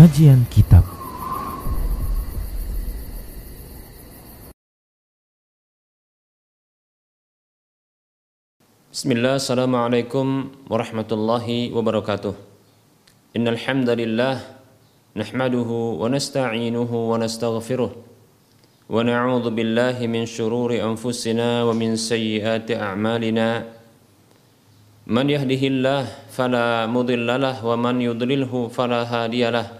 Kajian Kitab. Bismillah, Assalamualaikum warahmatullahi wabarakatuh. Innalhamdalillah Nahmaduhu wa nasta'inuhu wa nastaghfiruh. Wa na'udhu billahi min syururi anfusina wa min sayyiati a'malina. Man yahdihillah fala mudillalah wa man yudlilhu fala hadiyalah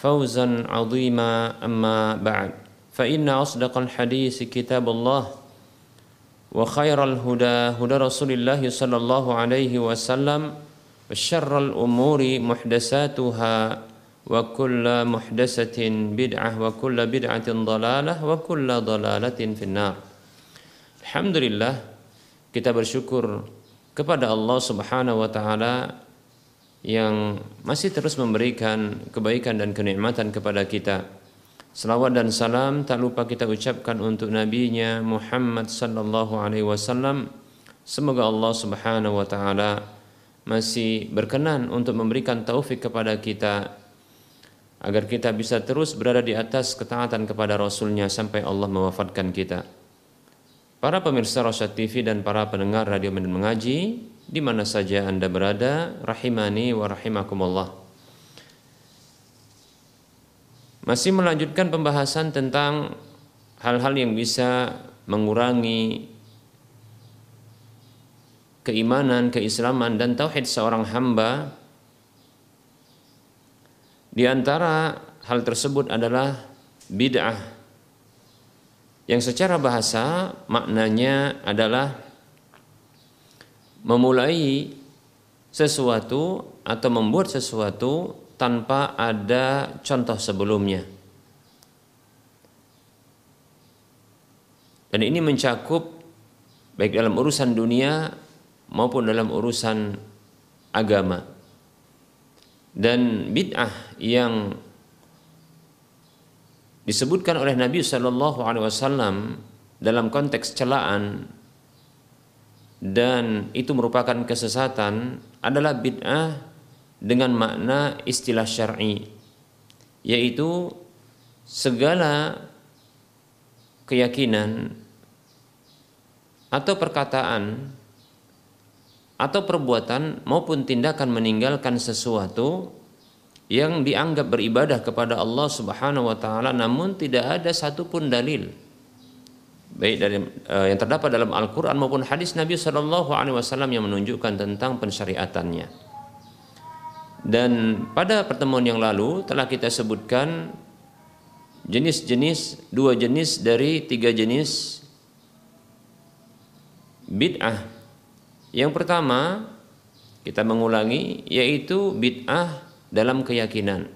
فوزا عظيما أما بعد فإن أصدق الحديث كتاب الله وخير الهدى هدى رسول الله صلى الله عليه وسلم وشر الأمور محدثاتها وكل محدثة بدعة وكل بدعة ضلالة وكل ضلالة في النار Alhamdulillah kita bersyukur kepada Allah Subhanahu wa taala yang masih terus memberikan kebaikan dan kenikmatan kepada kita. Salawat dan salam tak lupa kita ucapkan untuk nabinya Muhammad sallallahu alaihi wasallam. Semoga Allah Subhanahu wa taala masih berkenan untuk memberikan taufik kepada kita agar kita bisa terus berada di atas ketaatan kepada Rasulnya sampai Allah mewafatkan kita. Para pemirsa Rosyad TV dan para pendengar Radio Medan Mengaji, di mana saja Anda berada, rahimani wa rahimakumullah. Masih melanjutkan pembahasan tentang hal-hal yang bisa mengurangi keimanan, keislaman dan tauhid seorang hamba. Di antara hal tersebut adalah bid'ah yang secara bahasa maknanya adalah memulai sesuatu atau membuat sesuatu tanpa ada contoh sebelumnya. Dan ini mencakup baik dalam urusan dunia maupun dalam urusan agama. Dan bid'ah yang disebutkan oleh Nabi Shallallahu Alaihi Wasallam dalam konteks celaan dan itu merupakan kesesatan adalah bid'ah dengan makna istilah syar'i yaitu segala keyakinan atau perkataan atau perbuatan maupun tindakan meninggalkan sesuatu yang dianggap beribadah kepada Allah Subhanahu wa taala namun tidak ada satupun dalil baik dari uh, yang terdapat dalam Al-Qur'an maupun hadis Nabi Shallallahu alaihi wasallam yang menunjukkan tentang pensyariatannya. Dan pada pertemuan yang lalu telah kita sebutkan jenis-jenis dua jenis dari tiga jenis bid'ah. Yang pertama kita mengulangi yaitu bid'ah dalam keyakinan.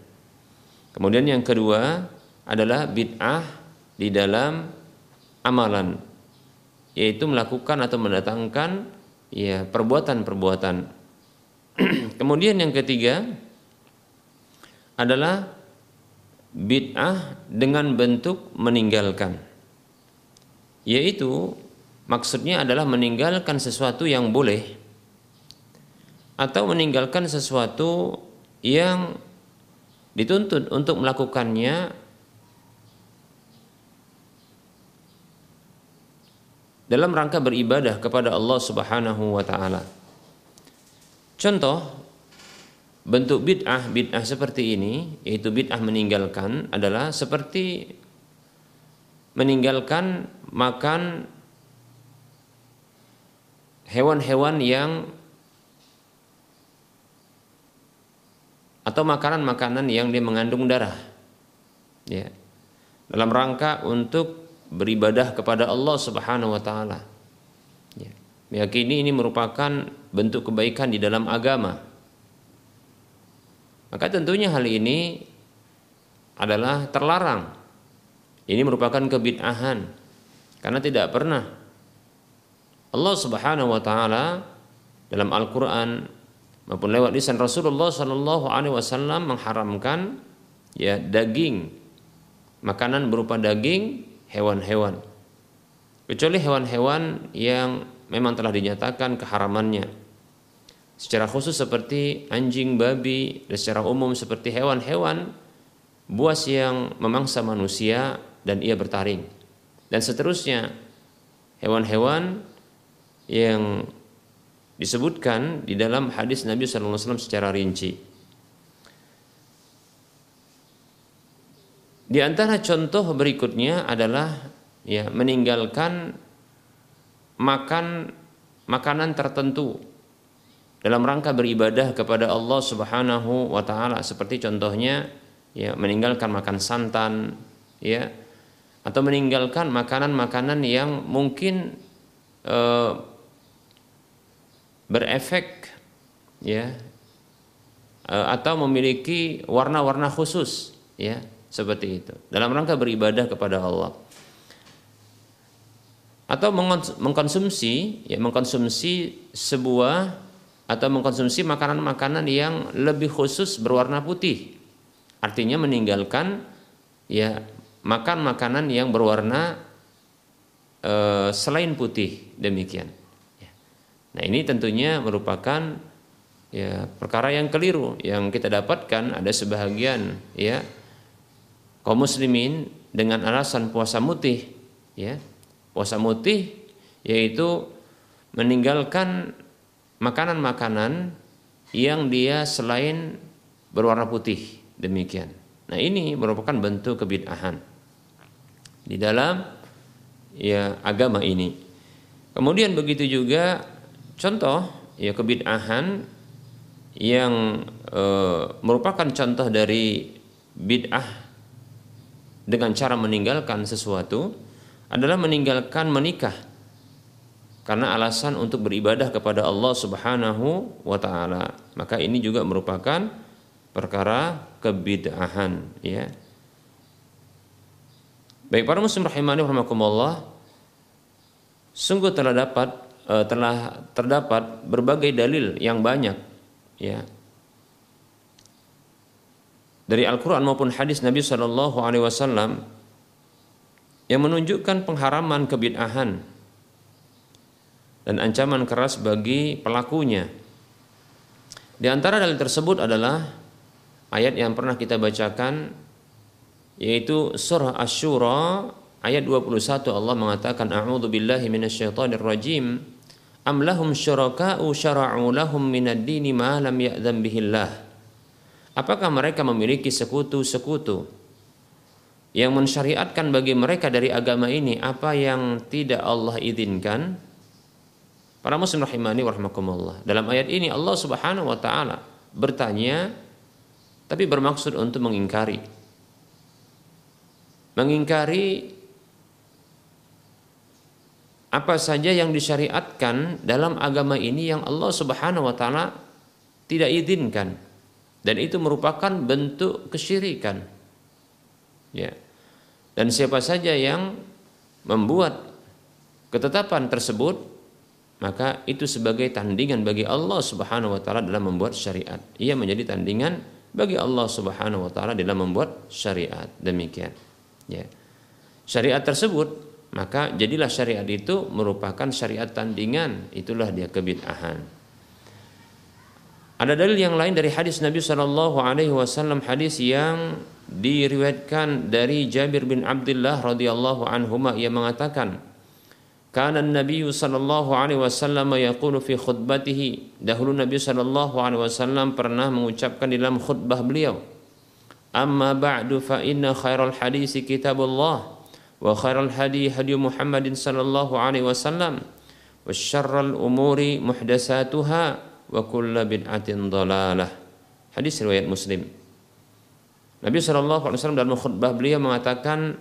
Kemudian yang kedua adalah bid'ah di dalam amalan, yaitu melakukan atau mendatangkan ya perbuatan-perbuatan. Kemudian yang ketiga adalah bid'ah dengan bentuk meninggalkan. Yaitu maksudnya adalah meninggalkan sesuatu yang boleh atau meninggalkan sesuatu yang dituntut untuk melakukannya dalam rangka beribadah kepada Allah Subhanahu wa taala. Contoh bentuk bid'ah bid'ah seperti ini yaitu bid'ah meninggalkan adalah seperti meninggalkan makan hewan-hewan yang atau makanan-makanan yang dia mengandung darah. Ya. Dalam rangka untuk beribadah kepada Allah Subhanahu wa taala. Ya. Meyakini ini merupakan bentuk kebaikan di dalam agama. Maka tentunya hal ini adalah terlarang. Ini merupakan kebid'ahan. Karena tidak pernah Allah Subhanahu wa taala dalam Al-Qur'an maupun lewat lisan Rasulullah Shallallahu Alaihi Wasallam mengharamkan ya daging. Makanan berupa daging hewan-hewan. Kecuali hewan-hewan yang memang telah dinyatakan keharamannya. Secara khusus seperti anjing, babi, dan secara umum seperti hewan-hewan buas yang memangsa manusia dan ia bertaring. Dan seterusnya hewan-hewan yang disebutkan di dalam hadis Nabi SAW secara rinci. Di antara contoh berikutnya adalah ya meninggalkan makan makanan tertentu dalam rangka beribadah kepada Allah Subhanahu wa taala seperti contohnya ya meninggalkan makan santan ya atau meninggalkan makanan-makanan yang mungkin eh, berefek ya. Eh, atau memiliki warna-warna khusus ya seperti itu. Dalam rangka beribadah kepada Allah. Atau mengkonsumsi ya mengkonsumsi sebuah atau mengkonsumsi makanan-makanan yang lebih khusus berwarna putih. Artinya meninggalkan ya makan makanan yang berwarna e, selain putih. Demikian Nah ini tentunya merupakan ya perkara yang keliru yang kita dapatkan ada sebahagian ya kaum muslimin dengan alasan puasa mutih ya puasa mutih yaitu meninggalkan makanan-makanan yang dia selain berwarna putih demikian. Nah ini merupakan bentuk kebid'ahan di dalam ya agama ini. Kemudian begitu juga Contoh ya kebid'ahan yang e, merupakan contoh dari bid'ah dengan cara meninggalkan sesuatu adalah meninggalkan menikah karena alasan untuk beribadah kepada Allah Subhanahu wa taala. Maka ini juga merupakan perkara kebid'ahan ya. Baik para muslim rahimani rahimakumullah sungguh telah dapat e, telah terdapat berbagai dalil yang banyak ya. Dari Al-Quran maupun hadis Nabi Shallallahu Alaihi Wasallam yang menunjukkan pengharaman kebid'ahan dan ancaman keras bagi pelakunya. Di antara dalil tersebut adalah ayat yang pernah kita bacakan yaitu surah Asy-Syura ayat 21 Allah mengatakan a'udzu billahi minasyaitonir rajim am lahum syuraka'u syara'u lahum minad dini ma lam ya'zam apakah mereka memiliki sekutu-sekutu yang mensyariatkan bagi mereka dari agama ini? Apa yang tidak Allah izinkan? Para muslim rahimani warahmatullah dalam ayat ini Allah Subhanahu wa taala bertanya tapi bermaksud untuk mengingkari. Mengingkari apa saja yang disyariatkan dalam agama ini yang Allah Subhanahu wa taala tidak izinkan dan itu merupakan bentuk kesyirikan. Ya. Dan siapa saja yang membuat ketetapan tersebut maka itu sebagai tandingan bagi Allah Subhanahu wa taala dalam membuat syariat. Ia menjadi tandingan bagi Allah Subhanahu wa taala dalam membuat syariat. Demikian. Ya. Syariat tersebut maka jadilah syariat itu merupakan syariat tandingan itulah dia kebid'ahan ada dalil yang lain dari hadis Nabi Shallallahu Alaihi Wasallam hadis yang diriwayatkan dari Jabir bin Abdullah radhiyallahu anhu ia mengatakan Kana Nabi sallallahu alaihi wasallam yaqulu fi khutbatihi. Dahulu Nabi sallallahu alaihi wasallam pernah mengucapkan dalam khutbah beliau. Amma ba'du fa inna khairal hadisi kitabullah hadi hadi Muhammadin sallallahu alaihi wasallam wa syarral umuri muhdatsatuha wa kullu bid'atin dhalalah. Hadis riwayat Muslim. Nabi sallallahu alaihi wasallam dalam khutbah beliau mengatakan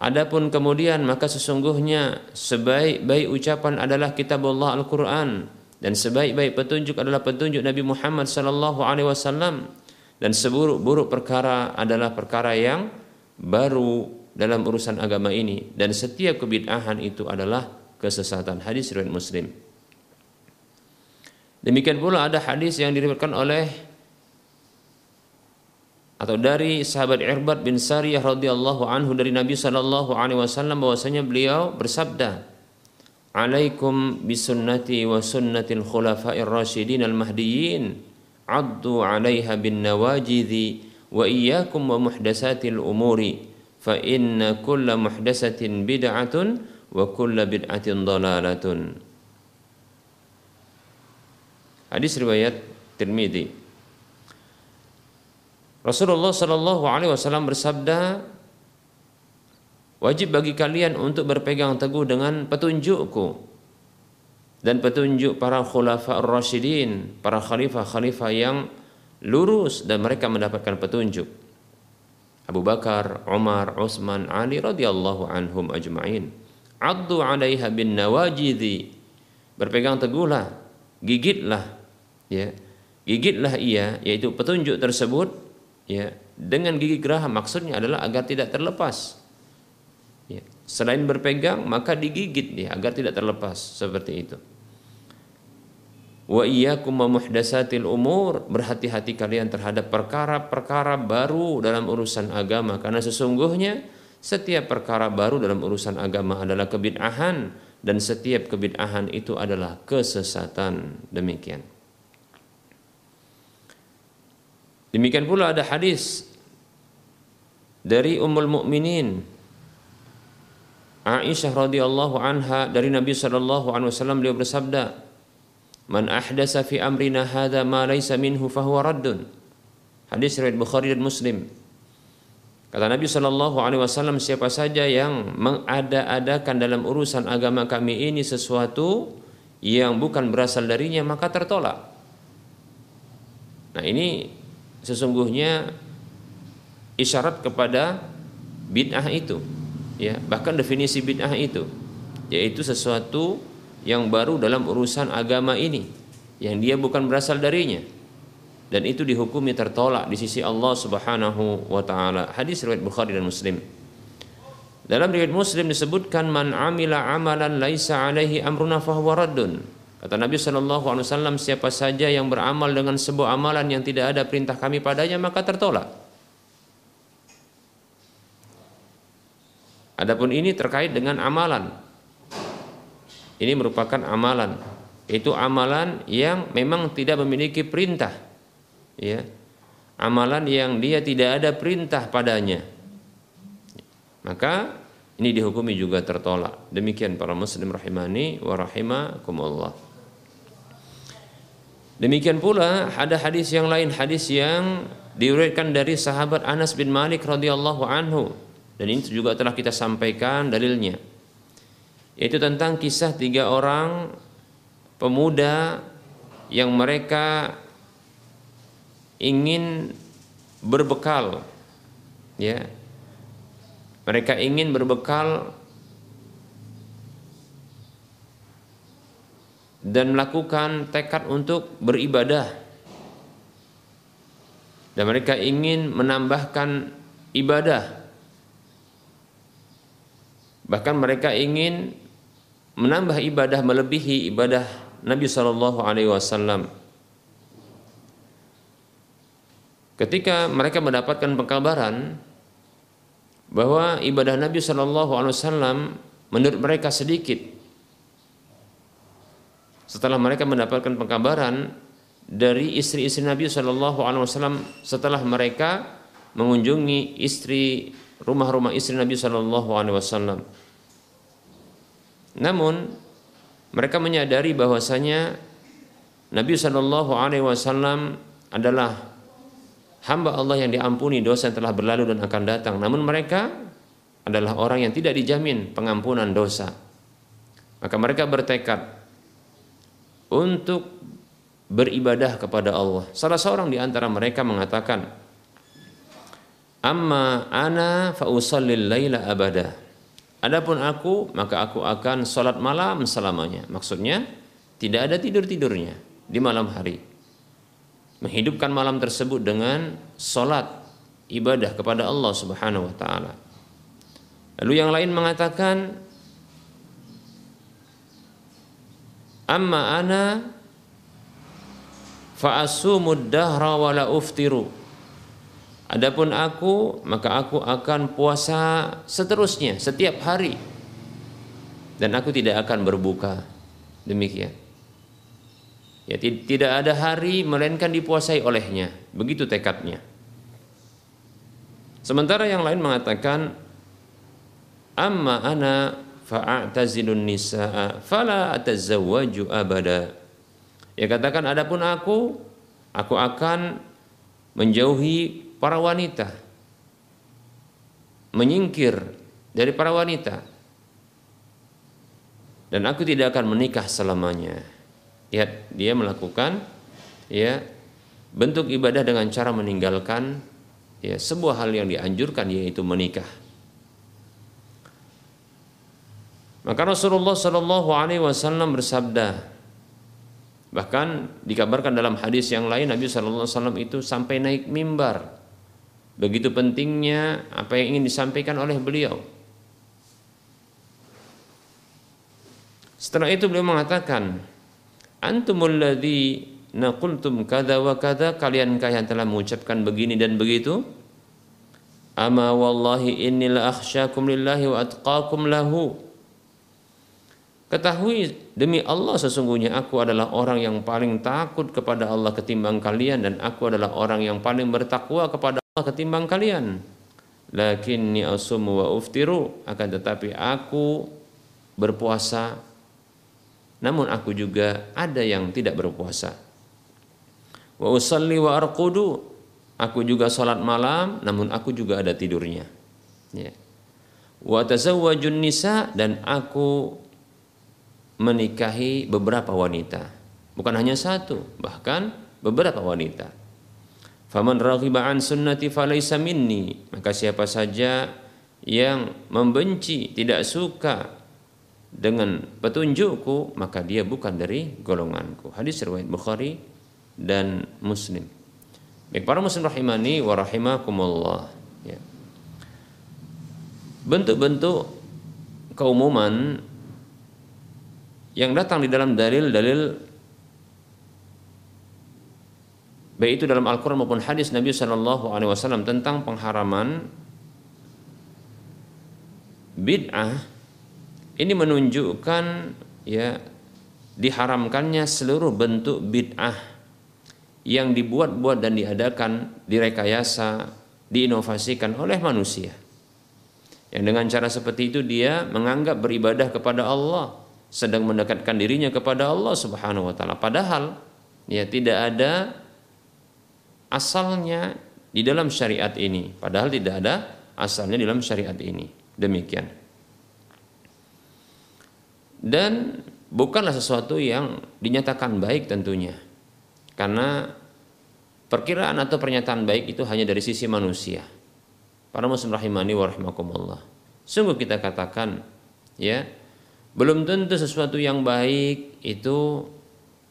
Adapun kemudian maka sesungguhnya sebaik-baik ucapan adalah kitab Allah Al-Quran dan sebaik-baik petunjuk adalah petunjuk Nabi Muhammad sallallahu alaihi wasallam dan seburuk-buruk perkara adalah perkara yang baru dalam urusan agama ini dan setiap kebid'ahan itu adalah kesesatan. Hadis riwayat Muslim. Demikian pula ada hadis yang diriwayatkan oleh atau dari sahabat Irbad bin Sariyah radhiyallahu anhu dari Nabi sallallahu alaihi wasallam bahwasanya beliau bersabda Alaikum bisunnati wa sunnatil khulafa'ir rasyidin al mahdiyyin addu 'alaiha bin nawajidhi wa iyyakum wa muhdatsatil umuri fa inna kulla muhdatsatin bid'atun wa kulla bid'atin dhalalatun Hadis riwayat Tirmidzi Rasulullah Shallallahu Alaihi Wasallam bersabda, wajib bagi kalian untuk berpegang teguh dengan petunjukku dan petunjuk para khulafa ar-rasyidin, para khalifah-khalifah yang lurus dan mereka mendapatkan petunjuk. Abu Bakar, Umar, Utsman, Ali radhiyallahu anhum ajma'in. Addu 'alaiha bin nawajidhi. Berpegang teguhlah, gigitlah ya. Gigitlah ia yaitu petunjuk tersebut ya dengan gigi geraham maksudnya adalah agar tidak terlepas ya. selain berpegang maka digigit dia agar tidak terlepas seperti itu wa iyyakum muhdatsatil umur. Berhati-hati kalian terhadap perkara-perkara baru dalam urusan agama. Karena sesungguhnya setiap perkara baru dalam urusan agama adalah kebid'ahan. Dan setiap kebid'ahan itu adalah kesesatan. Demikian. Demikian pula ada hadis dari Ummul Mukminin. Aisyah radhiyallahu anha dari Nabi sallallahu alaihi wasallam beliau bersabda, "Man ahdasa fi amrina hadza ma laysa minhu fahuwa raddun." Hadis riwayat Bukhari dan Muslim. Kata Nabi sallallahu alaihi wasallam, siapa saja yang mengada-adakan dalam urusan agama kami ini sesuatu yang bukan berasal darinya maka tertolak. Nah, ini sesungguhnya isyarat kepada bid'ah itu ya bahkan definisi bid'ah itu yaitu sesuatu yang baru dalam urusan agama ini yang dia bukan berasal darinya dan itu dihukumi tertolak di sisi Allah Subhanahu wa taala. Hadis riwayat Bukhari dan Muslim. Dalam riwayat Muslim disebutkan man amila amalan laisa alaihi amruna fahuwa raddun. Kata Nabi Shallallahu Alaihi Wasallam, siapa saja yang beramal dengan sebuah amalan yang tidak ada perintah kami padanya maka tertolak. Adapun ini terkait dengan amalan. Ini merupakan amalan. Itu amalan yang memang tidak memiliki perintah. Ya. Amalan yang dia tidak ada perintah padanya. Maka ini dihukumi juga tertolak. Demikian para muslim rahimani wa rahimakumullah. Demikian pula ada hadis yang lain, hadis yang diriwayatkan dari sahabat Anas bin Malik radhiyallahu anhu dan ini juga telah kita sampaikan dalilnya. Yaitu tentang kisah tiga orang pemuda yang mereka ingin berbekal ya. Mereka ingin berbekal dan melakukan tekad untuk beribadah dan mereka ingin menambahkan ibadah bahkan mereka ingin menambah ibadah melebihi ibadah Nabi Shallallahu Alaihi Wasallam ketika mereka mendapatkan pengkabaran bahwa ibadah Nabi Shallallahu Alaihi Wasallam menurut mereka sedikit setelah mereka mendapatkan pengkabaran dari istri-istri Nabi Shallallahu Alaihi Wasallam setelah mereka mengunjungi istri rumah-rumah istri Nabi Shallallahu Alaihi Wasallam. Namun mereka menyadari bahwasanya Nabi Shallallahu Alaihi Wasallam adalah hamba Allah yang diampuni dosa yang telah berlalu dan akan datang. Namun mereka adalah orang yang tidak dijamin pengampunan dosa. Maka mereka bertekad untuk beribadah kepada Allah. Salah seorang di antara mereka mengatakan, "Amma ana fa laila abada." Adapun aku, maka aku akan salat malam selamanya. Maksudnya, tidak ada tidur-tidurnya di malam hari. Menghidupkan malam tersebut dengan salat ibadah kepada Allah Subhanahu wa taala. Lalu yang lain mengatakan, "Amma ana fa'asumud dahra wala uftiru Adapun aku maka aku akan puasa seterusnya setiap hari. Dan aku tidak akan berbuka. Demikian. Ya tidak ada hari melainkan dipuasai olehnya. Begitu tekadnya. Sementara yang lain mengatakan amma ana fa'atazilun nisaa fala atazawwaju abada. Ya katakan adapun aku aku akan menjauhi para wanita. Menyingkir dari para wanita. Dan aku tidak akan menikah selamanya. Lihat dia melakukan ya bentuk ibadah dengan cara meninggalkan ya sebuah hal yang dianjurkan yaitu menikah. Maka Rasulullah Shallallahu Alaihi Wasallam bersabda, Bahkan dikabarkan dalam hadis yang lain Nabi Shallallahu Alaihi Wasallam itu sampai naik mimbar. Begitu pentingnya apa yang ingin disampaikan oleh beliau. Setelah itu beliau mengatakan, antumul ladzi naqultum kada wa kada kaliankah yang telah mengucapkan begini dan begitu? Ama wallahi innil akhsyakum lillahi wa atqakum lahu Ketahui demi Allah sesungguhnya aku adalah orang yang paling takut kepada Allah ketimbang kalian dan aku adalah orang yang paling bertakwa kepada Allah ketimbang kalian. Lakinni asumu wa uftiru akan tetapi aku berpuasa namun aku juga ada yang tidak berpuasa. Wa usalli wa arqudu aku juga salat malam namun aku juga ada tidurnya. Ya. Wa tazawwajun nisa dan aku menikahi beberapa wanita. Bukan hanya satu, bahkan beberapa wanita. Faman raghiba an sunnati falaysa minni. Maka siapa saja yang membenci, tidak suka dengan petunjukku, maka dia bukan dari golonganku. Hadis riwayat Bukhari dan Muslim. Baik para muslim rahimani wa rahimakumullah. Ya. Bentuk-bentuk keumuman yang datang di dalam dalil-dalil baik itu dalam Al-Quran maupun hadis Nabi Shallallahu Alaihi Wasallam tentang pengharaman bid'ah ini menunjukkan ya diharamkannya seluruh bentuk bid'ah yang dibuat-buat dan diadakan, direkayasa, diinovasikan oleh manusia. Yang dengan cara seperti itu dia menganggap beribadah kepada Allah sedang mendekatkan dirinya kepada Allah Subhanahu wa taala. Padahal ya tidak ada asalnya di dalam syariat ini. Padahal tidak ada asalnya di dalam syariat ini. Demikian. Dan bukanlah sesuatu yang dinyatakan baik tentunya. Karena perkiraan atau pernyataan baik itu hanya dari sisi manusia. Para muslim rahimani wa. Sungguh kita katakan ya belum tentu sesuatu yang baik itu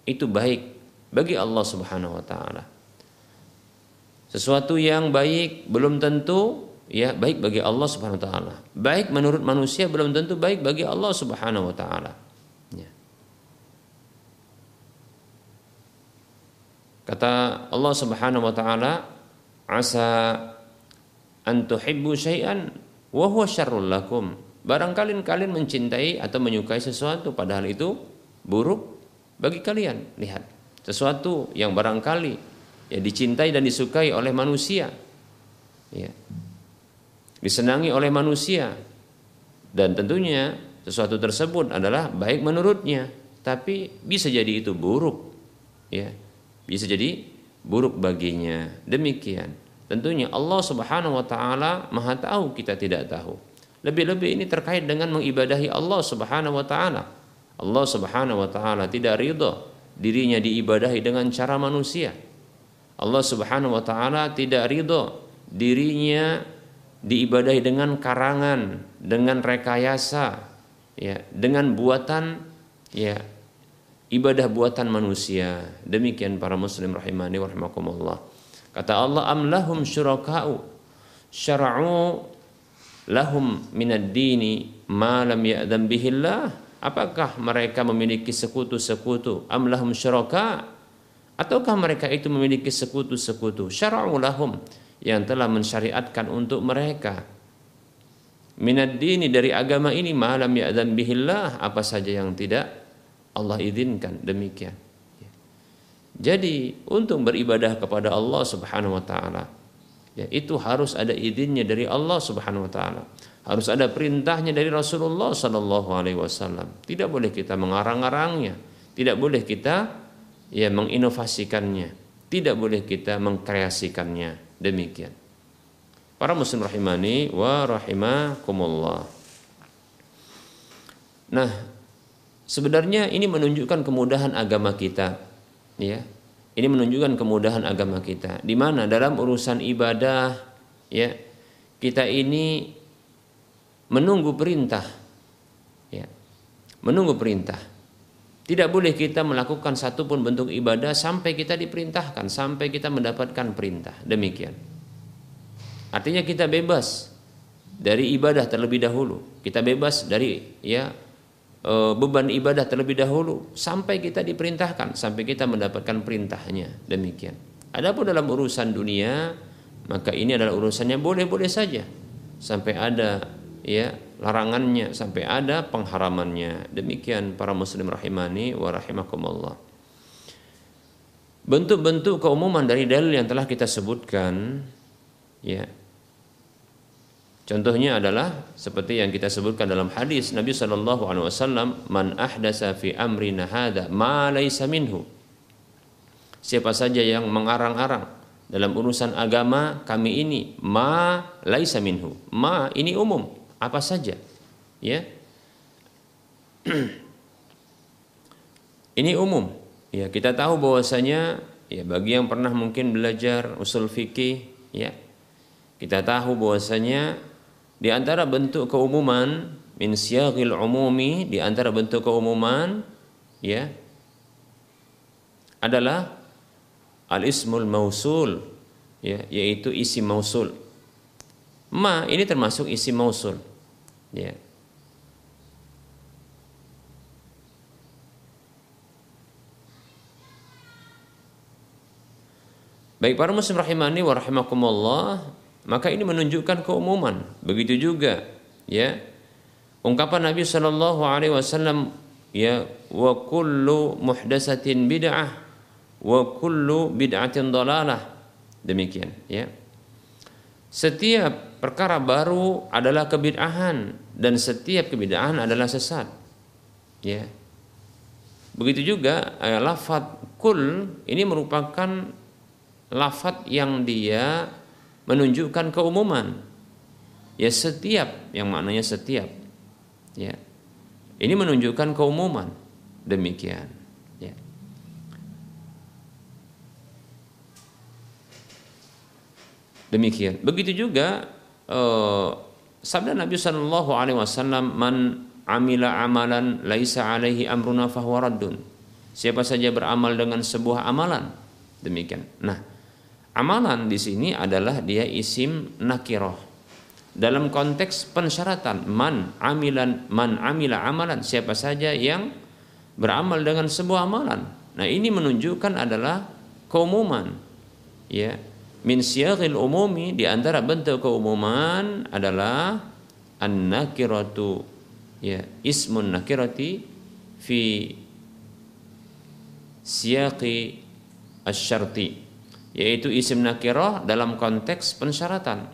itu baik bagi Allah Subhanahu wa taala. Sesuatu yang baik belum tentu ya baik bagi Allah Subhanahu wa taala. Baik menurut manusia belum tentu baik bagi Allah Subhanahu wa taala. Ya. Kata Allah Subhanahu wa taala, "Asa an tuhibbu syai'an wa huwa syarrul lakum." Barangkali kalian mencintai atau menyukai sesuatu padahal itu buruk bagi kalian. Lihat, sesuatu yang barangkali ya dicintai dan disukai oleh manusia. Ya. Disenangi oleh manusia. Dan tentunya sesuatu tersebut adalah baik menurutnya, tapi bisa jadi itu buruk. Ya. Bisa jadi buruk baginya. Demikian. Tentunya Allah Subhanahu wa taala Maha tahu kita tidak tahu. Lebih-lebih ini terkait dengan mengibadahi Allah Subhanahu wa taala. Allah Subhanahu wa taala tidak ridho dirinya diibadahi dengan cara manusia. Allah Subhanahu wa taala tidak ridho dirinya diibadahi dengan karangan, dengan rekayasa, ya, dengan buatan ya ibadah buatan manusia. Demikian para muslim rahimani wa. Kata Allah am lahum syuraka'u syara'u lahum minad dini ma lam ya'dam bihillah Apakah mereka memiliki sekutu-sekutu? Am lahum syuraka? Ataukah mereka itu memiliki sekutu-sekutu? Syara'u lahum yang telah mensyariatkan untuk mereka. Minad dini dari agama ini malam ya'dan bihillah apa saja yang tidak Allah izinkan demikian. Jadi untuk beribadah kepada Allah Subhanahu wa taala ya itu harus ada izinnya dari Allah Subhanahu wa taala. Harus ada perintahnya dari Rasulullah sallallahu alaihi wasallam. Tidak boleh kita mengarang-arangnya, tidak boleh kita ya menginovasikannya, tidak boleh kita mengkreasikannya. Demikian. Para muslim rahimani wa rahimakumullah. Nah, sebenarnya ini menunjukkan kemudahan agama kita ya. Ini menunjukkan kemudahan agama kita. Di mana? Dalam urusan ibadah ya. Kita ini menunggu perintah ya. Menunggu perintah tidak boleh kita melakukan satu pun bentuk ibadah sampai kita diperintahkan sampai kita mendapatkan perintah demikian artinya kita bebas dari ibadah terlebih dahulu kita bebas dari ya E, beban ibadah terlebih dahulu sampai kita diperintahkan, sampai kita mendapatkan perintahnya. Demikian. Adapun dalam urusan dunia, maka ini adalah urusannya boleh-boleh saja sampai ada ya larangannya, sampai ada pengharamannya. Demikian para muslim rahimani wa rahimakumullah. Bentuk-bentuk keumuman dari dalil yang telah kita sebutkan ya Contohnya adalah seperti yang kita sebutkan dalam hadis Nabi Wasallam, "Man ahdasa fi amrina hada ma laisa minhu." Siapa saja yang mengarang-arang dalam urusan agama kami ini ma laisa minhu. Ma ini umum, apa saja. Ya. ini umum. Ya, kita tahu bahwasanya ya bagi yang pernah mungkin belajar usul fikih ya kita tahu bahwasanya di antara bentuk keumuman min siyaghil umumi di antara bentuk keumuman ya adalah al ismul mausul ya yaitu isi mausul ma ini termasuk isi mausul ya. Baik para muslim rahimani wa rahimakumullah maka ini menunjukkan keumuman. Begitu juga ya. Ungkapan Nabi Shallallahu Alaihi Wasallam ya wa kullu muhdasatin bid'ah wa kullu bid'atin dalalah demikian ya. Setiap perkara baru adalah kebid'ahan dan setiap kebid'ahan adalah sesat ya begitu juga eh, lafat kul ini merupakan lafat yang dia menunjukkan keumuman. Ya setiap yang maknanya setiap. Ya. Ini menunjukkan keumuman. Demikian. Ya. Demikian. Begitu juga uh, sabda Nabi Shallallahu Alaihi Wasallam, "Man amila amalan laisa alaihi amruna fahuwa raddun." Siapa saja beramal dengan sebuah amalan, demikian. Nah, Amalan di sini adalah dia isim nakiroh. Dalam konteks pensyaratan man amilan man amila amalan siapa saja yang beramal dengan sebuah amalan. Nah, ini menunjukkan adalah keumuman. Ya. Min siyaghil umumi di antara bentuk keumuman adalah an-nakiratu ya ismun nakirati fi siyaqi asy-syarti yaitu isim nakirah dalam konteks pensyaratan.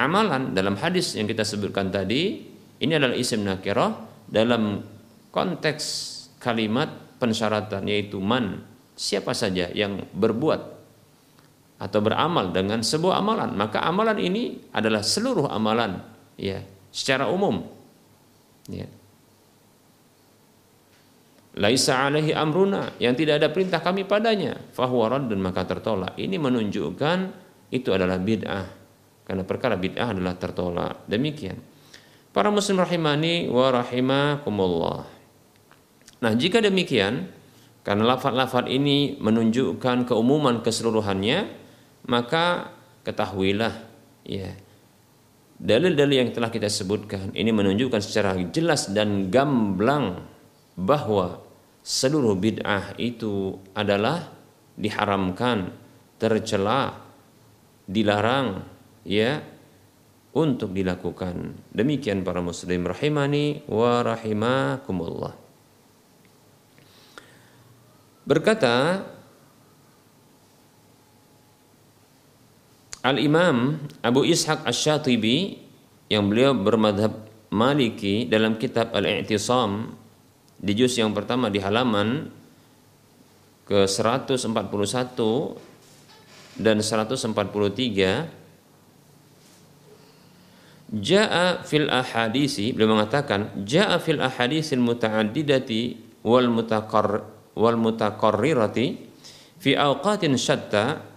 Amalan dalam hadis yang kita sebutkan tadi Ini adalah isim nakirah dalam konteks kalimat pensyaratan yaitu man siapa saja yang berbuat atau beramal dengan sebuah amalan maka amalan ini adalah seluruh amalan ya secara umum. Ya. Laisa alaihi amruna yang tidak ada perintah kami padanya fahuwa dan maka tertolak. Ini menunjukkan itu adalah bid'ah karena perkara bid'ah adalah tertolak. Demikian. Para muslim rahimani wa rahimakumullah. Nah jika demikian karena lafaz-lafaz ini menunjukkan keumuman keseluruhannya maka ketahuilah ya dalil-dalil yang telah kita sebutkan ini menunjukkan secara jelas dan gamblang bahwa seluruh bid'ah itu adalah diharamkan, tercela, dilarang ya untuk dilakukan. Demikian para muslim rahimani wa rahimakumullah. Berkata Al-Imam Abu Ishaq Ash-Shatibi yang beliau bermadhab Maliki dalam kitab Al-I'tisam di juz yang pertama di halaman ke 141 dan 143 Ja'a fil ahadisi beliau mengatakan ja'a fil ahadisil muta'addidati wal mutaqarr wal mutaqarrirati fi awqatin syatta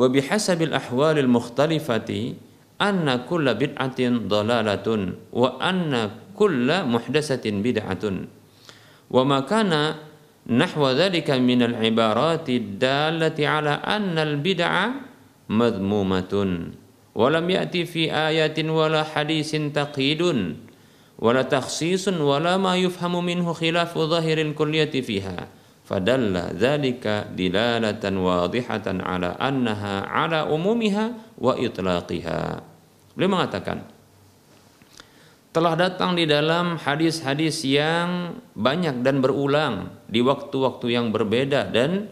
wa bihasabil ahwalil mukhtalifati anna kulla bid'atin dalalatun wa anna kulla muhdasatin bid'atun wa ma kana nahwa dhalika min al-ibarati dallati ala anna al-bid'a madmumatun wa lam ya'ti fi ayatin wala hadisin taqidun wala takhsisun wala ma yufhamu minhu fadalla dhalika dilalatan wadihatan ala annaha ala umumiha wa itlaqiha. Beliau mengatakan telah datang di dalam hadis-hadis yang banyak dan berulang di waktu-waktu yang berbeda dan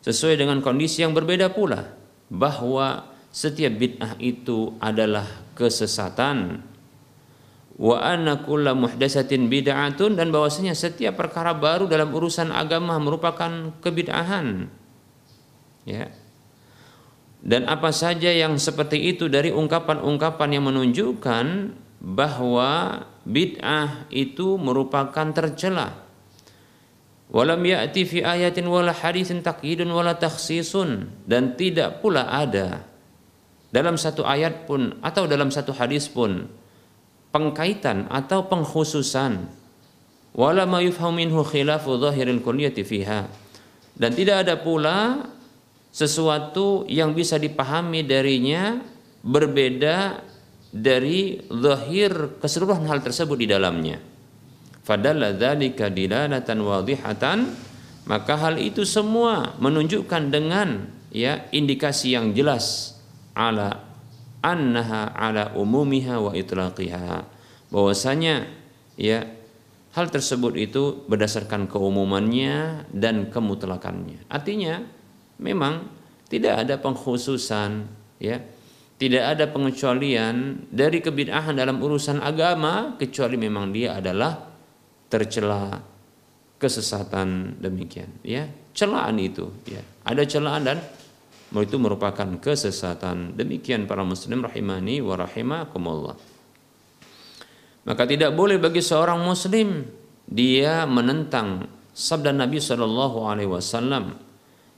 sesuai dengan kondisi yang berbeda pula bahwa setiap bid'ah itu adalah kesesatan wa anna kulla muhdatsatin bid'atun dan bahwasanya setiap perkara baru dalam urusan agama merupakan kebid'ahan ya dan apa saja yang seperti itu dari ungkapan-ungkapan yang menunjukkan bahwa bid'ah itu merupakan tercela. Walam ya'ti fi ayatin wala hadithin taqyidun wala takhsisun dan tidak pula ada dalam satu ayat pun atau dalam satu hadis pun pengkaitan atau pengkhususan. Wala ma yufhamu minhu khilafu dhahiril kulliyati fiha. Dan tidak ada pula sesuatu yang bisa dipahami darinya berbeda dari zahir keseluruhan hal tersebut di dalamnya. Fadalla dzalika dilalatan wadihatan. Maka hal itu semua menunjukkan dengan ya indikasi yang jelas. Ala annaha ala umumiha wa itlaqiha. Bahwasanya ya hal tersebut itu berdasarkan keumumannya dan kemutlakannya. Artinya memang tidak ada pengkhususan ya. Tidak ada pengecualian dari kebid'ahan dalam urusan agama kecuali memang dia adalah tercela kesesatan demikian ya. Celaan itu ya. Ada celaan dan itu merupakan kesesatan demikian para muslim rahimani wa rahimakumullah maka tidak boleh bagi seorang muslim dia menentang sabda Nabi Shallallahu alaihi wasallam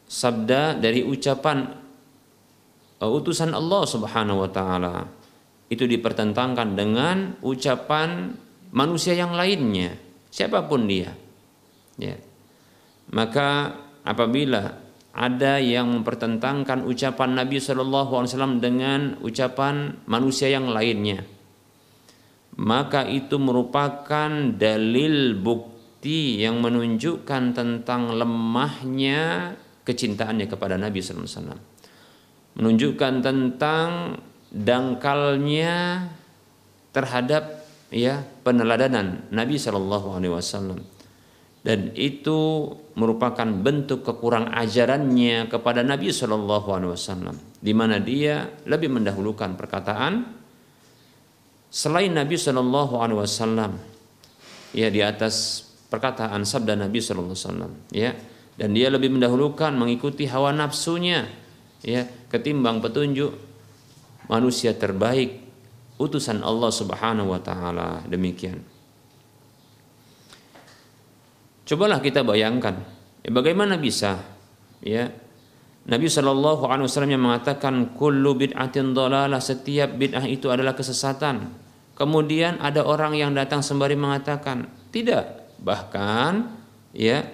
sabda dari ucapan Uh, utusan Allah Subhanahu wa taala itu dipertentangkan dengan ucapan manusia yang lainnya, siapa pun dia. Ya. Maka apabila ada yang mempertentangkan ucapan Nabi Wasallam dengan ucapan manusia yang lainnya, maka itu merupakan dalil bukti yang menunjukkan tentang lemahnya kecintaannya kepada Nabi Wasallam. Menunjukkan tentang dangkalnya terhadap ya peneladanan Nabi Shallallahu Alaihi Wasallam dan itu merupakan bentuk kekurang ajarannya kepada Nabi Shallallahu Alaihi Wasallam di mana dia lebih mendahulukan perkataan selain Nabi Shallallahu Alaihi Wasallam ya di atas perkataan sabda Nabi Shallallahu Alaihi Wasallam ya. Dan dia lebih mendahulukan mengikuti hawa nafsunya ya ketimbang petunjuk manusia terbaik utusan Allah Subhanahu wa taala. Demikian cobalah kita bayangkan ya, bagaimana bisa ya Nabi Shallallahu Alaihi Wasallam yang mengatakan kullu bid'atin dolalah setiap bid'ah itu adalah kesesatan. Kemudian ada orang yang datang sembari mengatakan tidak, bahkan ya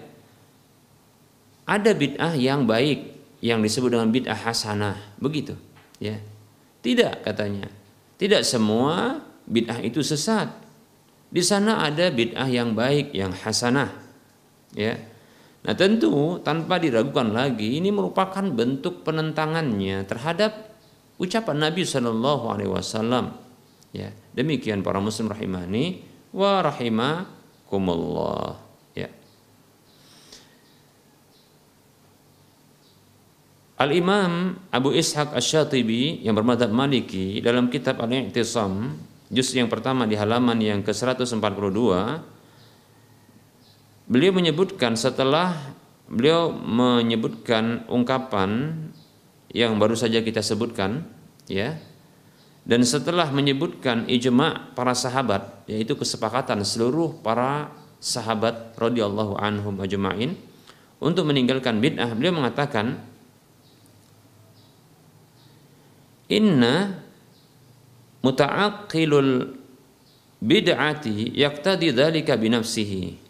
ada bid'ah yang baik yang disebut dengan bid'ah hasanah, begitu. Ya, tidak katanya. Tidak semua bid'ah itu sesat. Di sana ada bid'ah yang baik, yang hasanah. Ya, Nah tentu tanpa diragukan lagi ini merupakan bentuk penentangannya terhadap ucapan Nabi Shallallahu Alaihi Wasallam. Ya demikian para muslim rahimani wa rahimakumullah. Ya. Al Imam Abu Ishaq Ash-Shatibi yang bermadhab Maliki dalam kitab Al-I'tisam juz yang pertama di halaman yang ke-142 Beliau menyebutkan setelah beliau menyebutkan ungkapan yang baru saja kita sebutkan ya. Dan setelah menyebutkan ijma para sahabat yaitu kesepakatan seluruh para sahabat radhiyallahu anhum ajma'in untuk meninggalkan bid'ah beliau mengatakan inna muta'aqqilul bid'ati yaqtadi dzalika binafsihi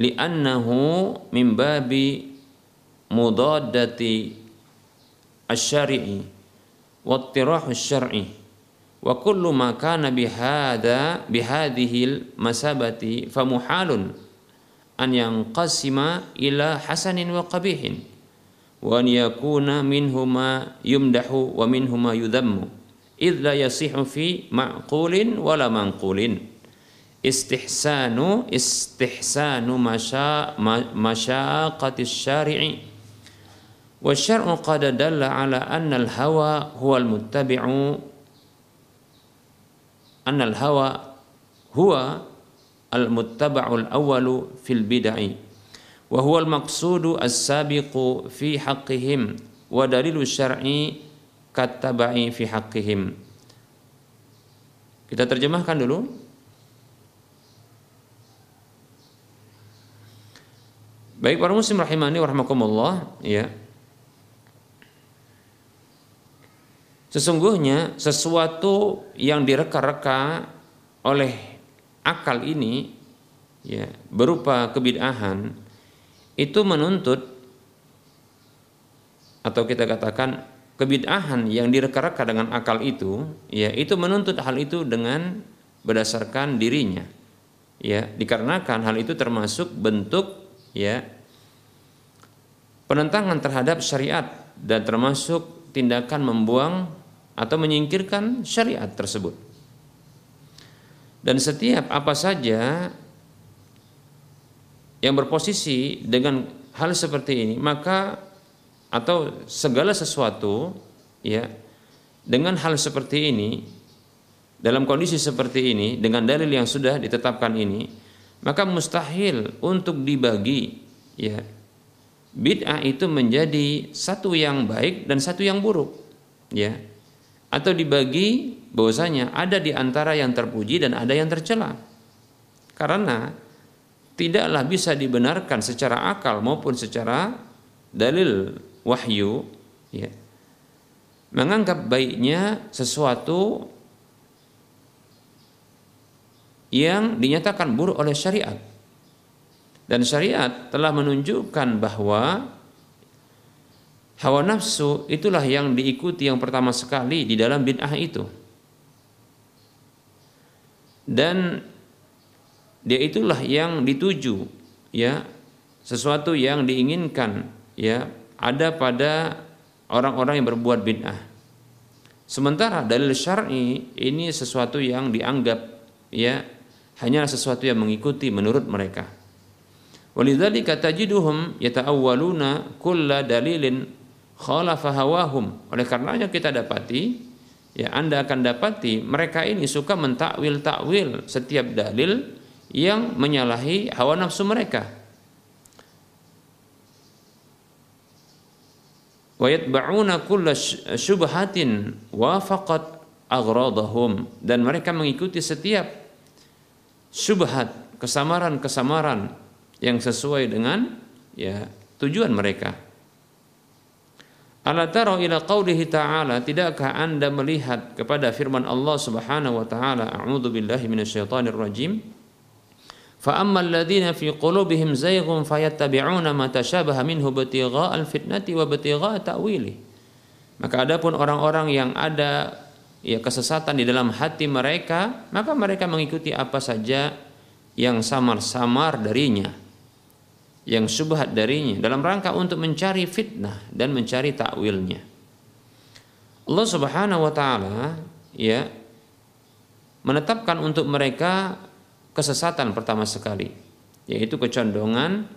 li'annahu min babi mudaddati asy-syari'i wa ittirahu asy-syar'i wa kullu ma kana bihadha bihadhihi masabati famuhalun an yanqasima ila hasanin wa qabihin. Wa an yakuna minhuma yumdahu wa minhuma yudhammu. Idh la yasihu fi ma'qulin wala manqulin istihsanu istihsanu masya masyaqati syari'i. Wa syar'u qad dalla ala anna al hawa huwa al muttabi'u anna al hawa huwa al muttaba'u al awwalu fil bid'ah wa huwa al maqsudu as sabiqu fi haqqihim. Wa dalilu syar'i kataba'i fi haqqihim. Kita terjemahkan dulu Baik para muslim rahimani warahmatullah ya. Sesungguhnya sesuatu yang direka-reka oleh akal ini ya berupa kebid'ahan itu menuntut atau kita katakan kebid'ahan yang direka-reka dengan akal itu ya itu menuntut hal itu dengan berdasarkan dirinya ya dikarenakan hal itu termasuk bentuk ya penentangan terhadap syariat dan termasuk tindakan membuang atau menyingkirkan syariat tersebut. Dan setiap apa saja yang berposisi dengan hal seperti ini, maka atau segala sesuatu ya dengan hal seperti ini dalam kondisi seperti ini dengan dalil yang sudah ditetapkan ini maka mustahil untuk dibagi ya. Bid'ah itu menjadi satu yang baik dan satu yang buruk ya. Atau dibagi bahwasanya ada di antara yang terpuji dan ada yang tercela. Karena tidaklah bisa dibenarkan secara akal maupun secara dalil wahyu ya. Menganggap baiknya sesuatu yang dinyatakan buruk oleh syariat. Dan syariat telah menunjukkan bahwa hawa nafsu itulah yang diikuti yang pertama sekali di dalam bid'ah itu. Dan dia itulah yang dituju ya sesuatu yang diinginkan ya ada pada orang-orang yang berbuat bid'ah. Sementara dalil syar'i ini sesuatu yang dianggap ya hanyalah sesuatu yang mengikuti menurut mereka. Walidzalika tajiduhum yata'awwaluna kulla dalilin khalafa hawahum. Oleh karenanya kita dapati ya Anda akan dapati mereka ini suka mentakwil-takwil setiap dalil yang menyalahi hawa nafsu mereka. Wa kulla syubhatin wafaqat aghradahum dan mereka mengikuti setiap syubhat, kesamaran-kesamaran yang sesuai dengan ya tujuan mereka. Ala tara ila qawlihi ta'ala tidakkah Anda melihat kepada firman Allah Subhanahu wa taala a'udzu billahi minasyaitonir rajim ladzina fi qulubihim zayghun fayattabi'una ma tashabaha minhu al fitnati wa ibtigha'a ta'wili maka adapun orang-orang yang ada ya kesesatan di dalam hati mereka maka mereka mengikuti apa saja yang samar-samar darinya yang subhat darinya dalam rangka untuk mencari fitnah dan mencari takwilnya. Allah Subhanahu wa taala ya menetapkan untuk mereka kesesatan pertama sekali yaitu kecondongan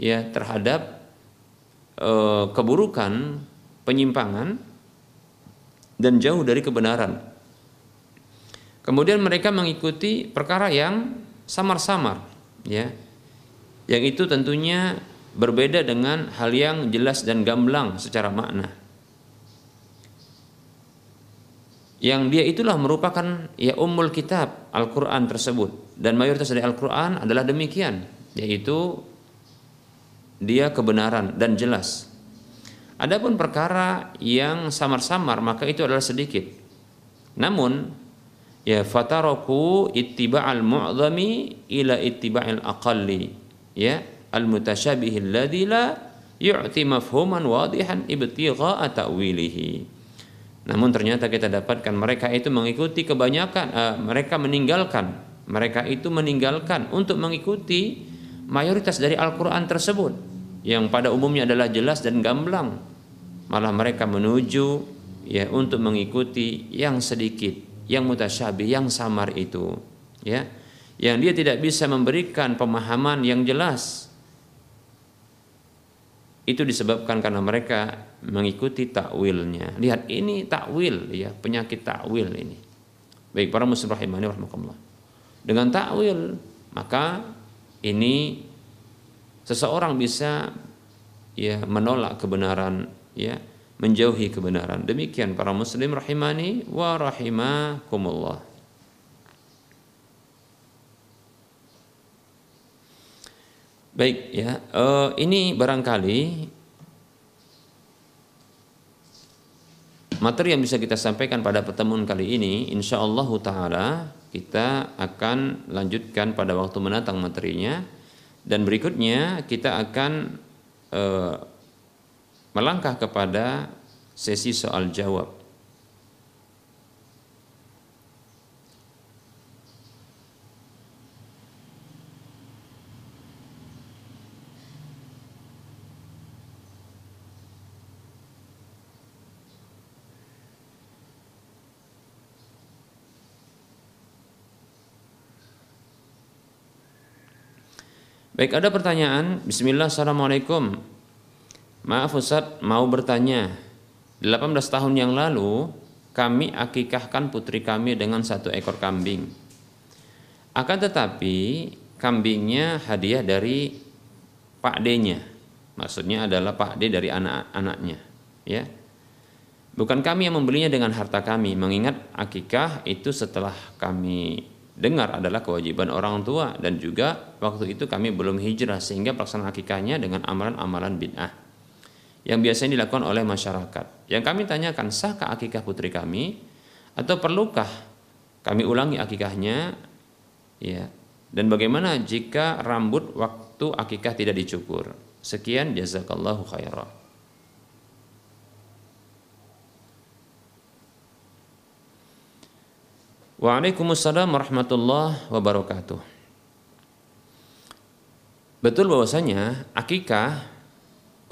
ya terhadap e, keburukan, penyimpangan dan jauh dari kebenaran. Kemudian mereka mengikuti perkara yang samar-samar ya yang itu tentunya berbeda dengan hal yang jelas dan gamblang secara makna. Yang dia itulah merupakan ya ummul kitab Al-Quran tersebut dan mayoritas dari Al-Quran adalah demikian yaitu dia kebenaran dan jelas. Adapun perkara yang samar-samar maka itu adalah sedikit. Namun ya fataroku ittiba'al mu'zami ila ittiba'il aqalli. Ya al mutasyabih alladhi la yu'ti mafhuman wadihan ibtigha'a ta'wilihi. Namun ternyata kita dapatkan mereka itu mengikuti kebanyakan uh, mereka meninggalkan mereka itu meninggalkan untuk mengikuti mayoritas dari Al-Qur'an tersebut. Yang pada umumnya adalah jelas dan gamblang malah mereka menuju ya untuk mengikuti yang sedikit yang mutasyabih yang samar itu ya yang dia tidak bisa memberikan pemahaman yang jelas itu disebabkan karena mereka mengikuti takwilnya. Lihat ini takwil ya, penyakit takwil ini. Baik para muslim rahimani rahimakumullah. Dengan takwil maka ini seseorang bisa ya menolak kebenaran ya, menjauhi kebenaran. Demikian para muslim rahimani wa rahimakumullah. Baik ya, uh, ini barangkali materi yang bisa kita sampaikan pada pertemuan kali ini, insya Allah Taala kita akan lanjutkan pada waktu mendatang materinya dan berikutnya kita akan uh, melangkah kepada sesi soal jawab. Baik, ada pertanyaan. Bismillah, Assalamualaikum. Maaf Ustaz, mau bertanya. 18 tahun yang lalu, kami akikahkan putri kami dengan satu ekor kambing. Akan tetapi, kambingnya hadiah dari Pak D-nya. Maksudnya adalah Pak D dari anak-anaknya. Ya, Bukan kami yang membelinya dengan harta kami, mengingat akikah itu setelah kami dengar adalah kewajiban orang tua dan juga waktu itu kami belum hijrah sehingga pelaksanaan akikahnya dengan amalan-amalan bid'ah yang biasanya dilakukan oleh masyarakat. Yang kami tanyakan sahkah akikah putri kami atau perlukah kami ulangi akikahnya ya dan bagaimana jika rambut waktu akikah tidak dicukur. Sekian jazakallahu khairan. Waalaikumsalam warahmatullahi wabarakatuh. Betul bahwasanya akikah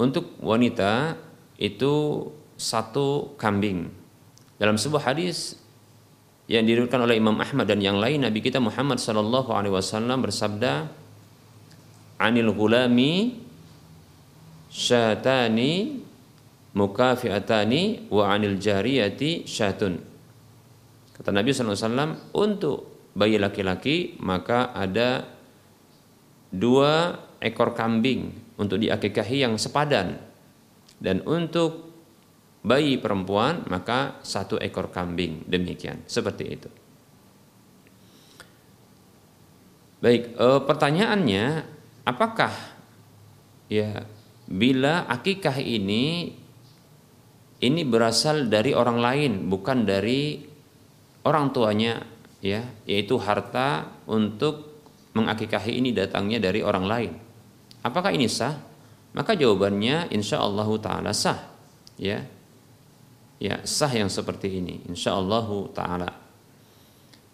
untuk wanita itu satu kambing. Dalam sebuah hadis yang diriwayatkan oleh Imam Ahmad dan yang lain Nabi kita Muhammad sallallahu alaihi wasallam bersabda anil gulami syatani mukafiatani wa anil jariyati syatun Kata Nabi SAW, untuk bayi laki-laki maka ada dua ekor kambing untuk diakikahi yang sepadan. Dan untuk bayi perempuan maka satu ekor kambing. Demikian, seperti itu. Baik, e, pertanyaannya apakah ya bila akikah ini ini berasal dari orang lain bukan dari orang tuanya ya yaitu harta untuk mengakikahi ini datangnya dari orang lain apakah ini sah? Maka jawabannya insya Allah taala sah. Ya. Ya sah yang seperti ini. Insya Allah taala.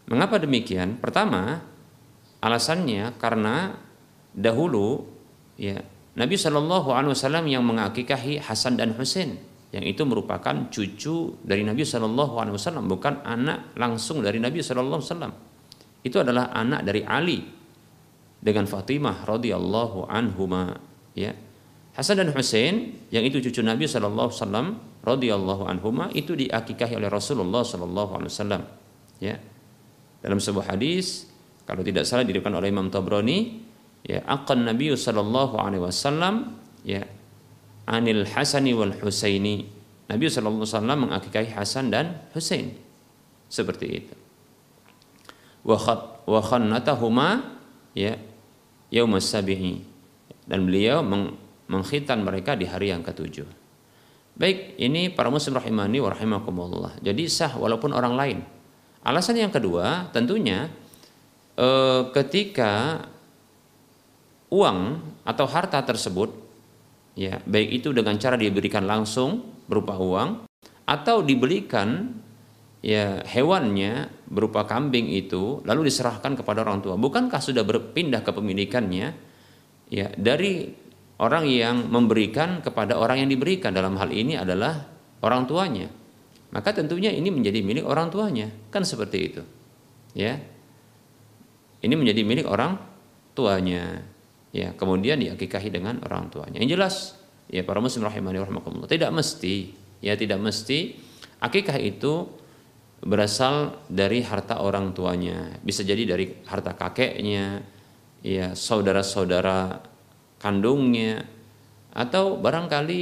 Mengapa demikian? Pertama alasannya karena dahulu ya Nabi Shallallahu Alaihi Wasallam yang mengakikahi Hasan dan Husain yang itu merupakan cucu dari Nabi Shallallahu Alaihi Wasallam bukan anak langsung dari Nabi Shallallahu Alaihi Wasallam. Itu adalah anak dari Ali dengan Fatimah radhiyallahu anhuma ya. Hasan dan Husain yang itu cucu Nabi Wasallam radhiyallahu anhuma itu diakikahi oleh Rasulullah Wasallam ya. Dalam sebuah hadis kalau tidak salah diriwayatkan oleh Imam Tabrani ya akan Nabi wasallam ya anil Hasani wal Husaini. Nabi wasallam mengakikahi Hasan dan Husain. Seperti itu. Wa khannatahuma ya yaum sabihi dan beliau meng, mengkhitan mereka di hari yang ketujuh. Baik ini para muslim rahimani wa rahimakumullah. Jadi sah walaupun orang lain. Alasan yang kedua tentunya eh, ketika uang atau harta tersebut ya baik itu dengan cara diberikan langsung berupa uang atau dibelikan ya hewannya berupa kambing itu lalu diserahkan kepada orang tua. Bukankah sudah berpindah kepemilikannya ya dari orang yang memberikan kepada orang yang diberikan. Dalam hal ini adalah orang tuanya. Maka tentunya ini menjadi milik orang tuanya. Kan seperti itu. Ya. Ini menjadi milik orang tuanya. Ya kemudian diakikahi dengan orang tuanya. Yang jelas ya para muslim rahimani tidak mesti ya tidak mesti akikah itu berasal dari harta orang tuanya. Bisa jadi dari harta kakeknya, ya saudara-saudara kandungnya atau barangkali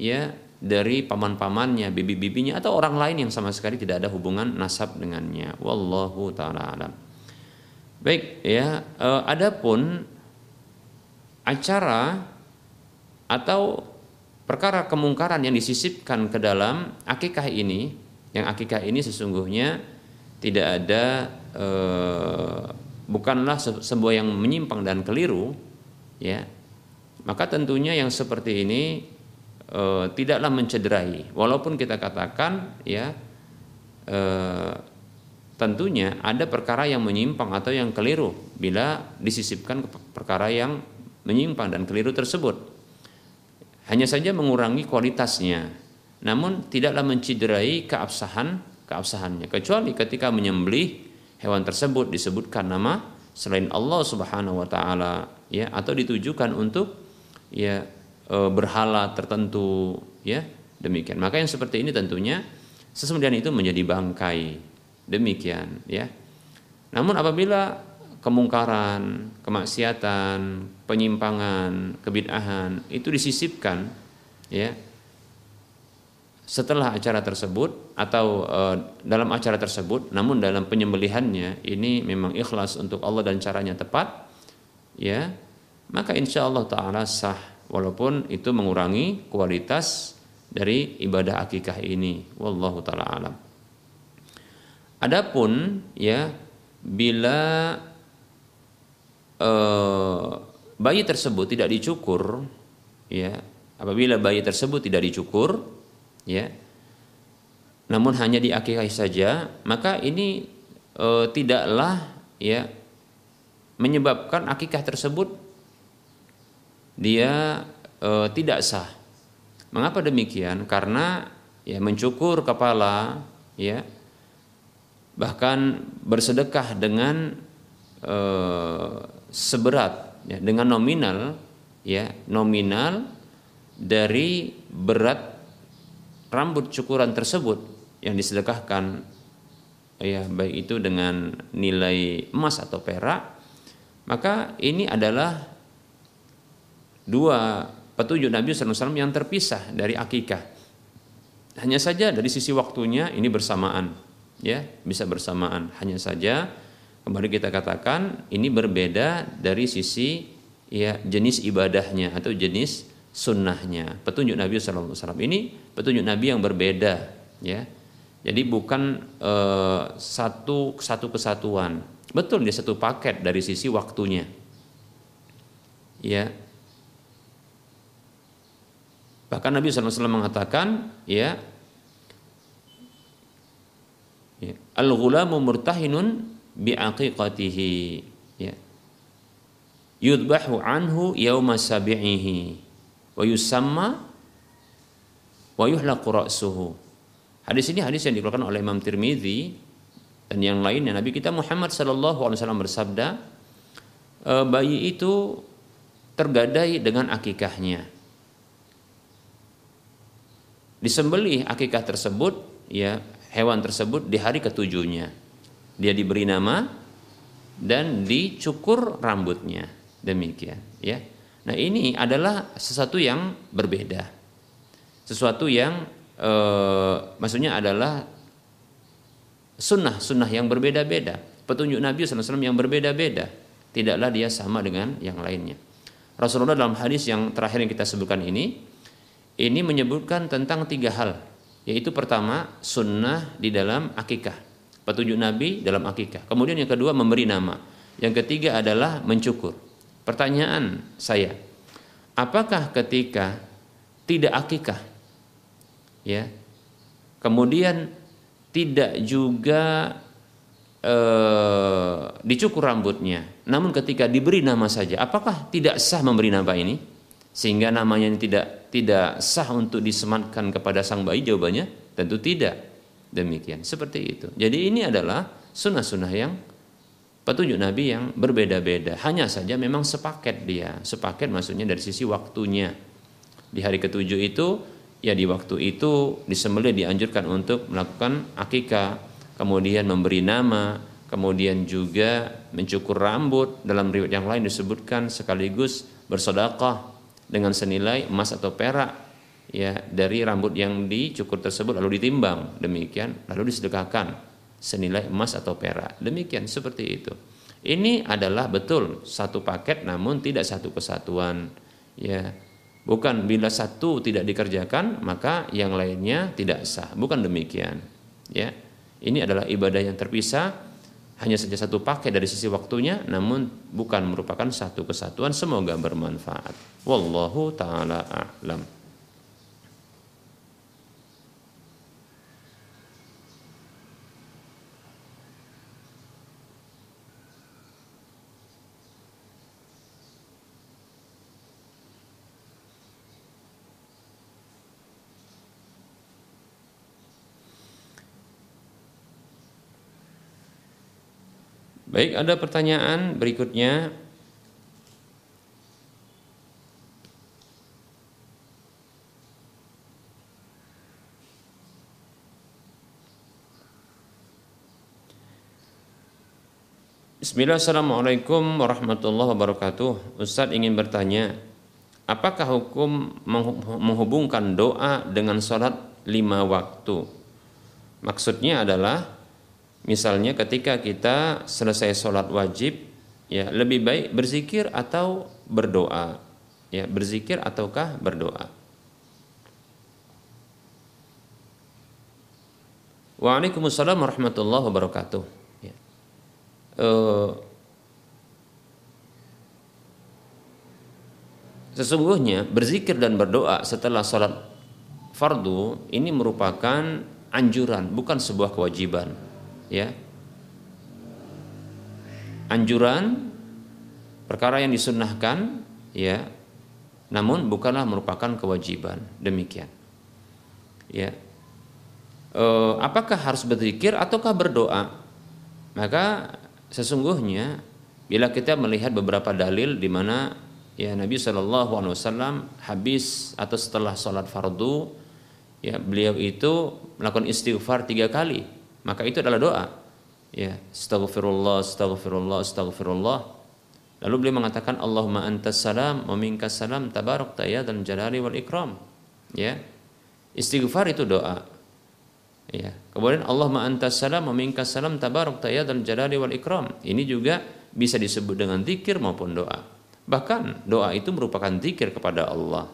ya dari paman-pamannya, bibi-bibinya atau orang lain yang sama sekali tidak ada hubungan nasab dengannya. Wallahu taala alam. Baik ya, eh, adapun acara atau perkara kemungkaran yang disisipkan ke dalam akikah ini yang akikah ini sesungguhnya tidak ada e, bukanlah sebuah yang menyimpang dan keliru ya. Maka tentunya yang seperti ini e, tidaklah mencederai. Walaupun kita katakan ya e, tentunya ada perkara yang menyimpang atau yang keliru bila disisipkan perkara yang menyimpang dan keliru tersebut. Hanya saja mengurangi kualitasnya, namun tidaklah menciderai keabsahan keabsahannya kecuali ketika menyembelih hewan tersebut disebutkan nama selain Allah Subhanahu wa taala ya atau ditujukan untuk ya e, berhala tertentu ya demikian. Maka yang seperti ini tentunya sesudah itu menjadi bangkai. Demikian ya. Namun apabila kemungkaran, kemaksiatan, penyimpangan, kebid'ahan itu disisipkan ya setelah acara tersebut atau e, dalam acara tersebut namun dalam penyembelihannya ini memang ikhlas untuk Allah dan caranya tepat ya maka insya Allah taala sah walaupun itu mengurangi kualitas dari ibadah akikah ini. Wallahu taala alam. Adapun ya bila Eh, bayi tersebut tidak dicukur ya apabila bayi tersebut tidak dicukur ya. Namun hanya diakikahi saja maka ini e, tidaklah ya menyebabkan akikah tersebut dia e, tidak sah. Mengapa demikian? Karena ya mencukur kepala ya bahkan bersedekah dengan e, seberat ya, dengan nominal ya nominal dari berat rambut cukuran tersebut yang disedekahkan ya baik itu dengan nilai emas atau perak maka ini adalah dua petunjuk Nabi SAW yang terpisah dari akikah. Hanya saja dari sisi waktunya ini bersamaan ya bisa bersamaan. Hanya saja kembali kita katakan ini berbeda dari sisi ya jenis ibadahnya atau jenis sunnahnya. Petunjuk Nabi SAW ini petunjuk Nabi yang berbeda ya. Jadi bukan uh, satu satu kesatuan. Betul dia satu paket dari sisi waktunya. Ya. Bahkan Nabi SAW mengatakan ya ya. Al-ghulamu murtahinun bi'aqiqatihi. Ya. Yudbahu anhu yawma sabi'ihi wa yusamma wa yuhlaqu ra'suhu. Hadis ini hadis yang dikeluarkan oleh Imam Tirmidzi dan yang lainnya Nabi kita Muhammad sallallahu alaihi wasallam bersabda e, bayi itu tergadai dengan akikahnya. Disembelih akikah tersebut ya hewan tersebut di hari ketujuhnya. Dia diberi nama dan dicukur rambutnya. Demikian, ya. Nah, ini adalah sesuatu yang berbeda. Sesuatu yang e, maksudnya adalah sunnah-sunnah yang berbeda-beda. Petunjuk Nabi SAW yang berbeda-beda. Tidaklah dia sama dengan yang lainnya. Rasulullah dalam hadis yang terakhir yang kita sebutkan ini, ini menyebutkan tentang tiga hal yaitu pertama sunnah di dalam akikah petunjuk Nabi dalam akikah kemudian yang kedua memberi nama yang ketiga adalah mencukur pertanyaan saya apakah ketika tidak akikah ya kemudian tidak juga eh, dicukur rambutnya namun ketika diberi nama saja apakah tidak sah memberi nama ini sehingga namanya tidak tidak sah untuk disematkan kepada sang bayi? Jawabannya tentu tidak. Demikian, seperti itu. Jadi ini adalah sunnah-sunnah yang petunjuk Nabi yang berbeda-beda. Hanya saja memang sepaket dia. Sepaket maksudnya dari sisi waktunya. Di hari ketujuh itu, ya di waktu itu disembelih dianjurkan untuk melakukan akikah, kemudian memberi nama, kemudian juga mencukur rambut. Dalam riwayat yang lain disebutkan sekaligus bersodakah dengan senilai emas atau perak ya dari rambut yang dicukur tersebut lalu ditimbang demikian lalu disedekahkan senilai emas atau perak. Demikian seperti itu. Ini adalah betul satu paket namun tidak satu kesatuan ya. Bukan bila satu tidak dikerjakan maka yang lainnya tidak sah. Bukan demikian ya. Ini adalah ibadah yang terpisah hanya saja satu paket dari sisi waktunya namun bukan merupakan satu kesatuan semoga bermanfaat. Wallahu taala a'lam Baik, ada pertanyaan berikutnya. Bismillah, Assalamualaikum warahmatullahi wabarakatuh. Ustadz ingin bertanya, apakah hukum menghubungkan doa dengan sholat lima waktu? Maksudnya adalah Misalnya ketika kita selesai sholat wajib, ya lebih baik berzikir atau berdoa. Ya, berzikir ataukah berdoa. Waalaikumsalam warahmatullahi wabarakatuh. Ya. Uh, sesungguhnya berzikir dan berdoa setelah sholat fardu ini merupakan anjuran, bukan sebuah kewajiban ya. Anjuran perkara yang disunnahkan ya namun bukanlah merupakan kewajiban. Demikian. Ya. E, apakah harus berzikir ataukah berdoa? Maka sesungguhnya bila kita melihat beberapa dalil di mana ya Nabi Shallallahu Alaihi Wasallam habis atau setelah sholat fardu ya beliau itu melakukan istighfar tiga kali maka itu adalah doa. Ya astaghfirullah astaghfirullah astaghfirullah. Lalu beliau mengatakan Allahumma antas salam wa minkas salam tabarak ya dan jalali wal ikram. Ya. Istighfar itu doa. Ya. Kemudian Allahumma antas salam wa minkas salam tabarak ya dan jalali wal ikram. Ini juga bisa disebut dengan zikir maupun doa. Bahkan doa itu merupakan zikir kepada Allah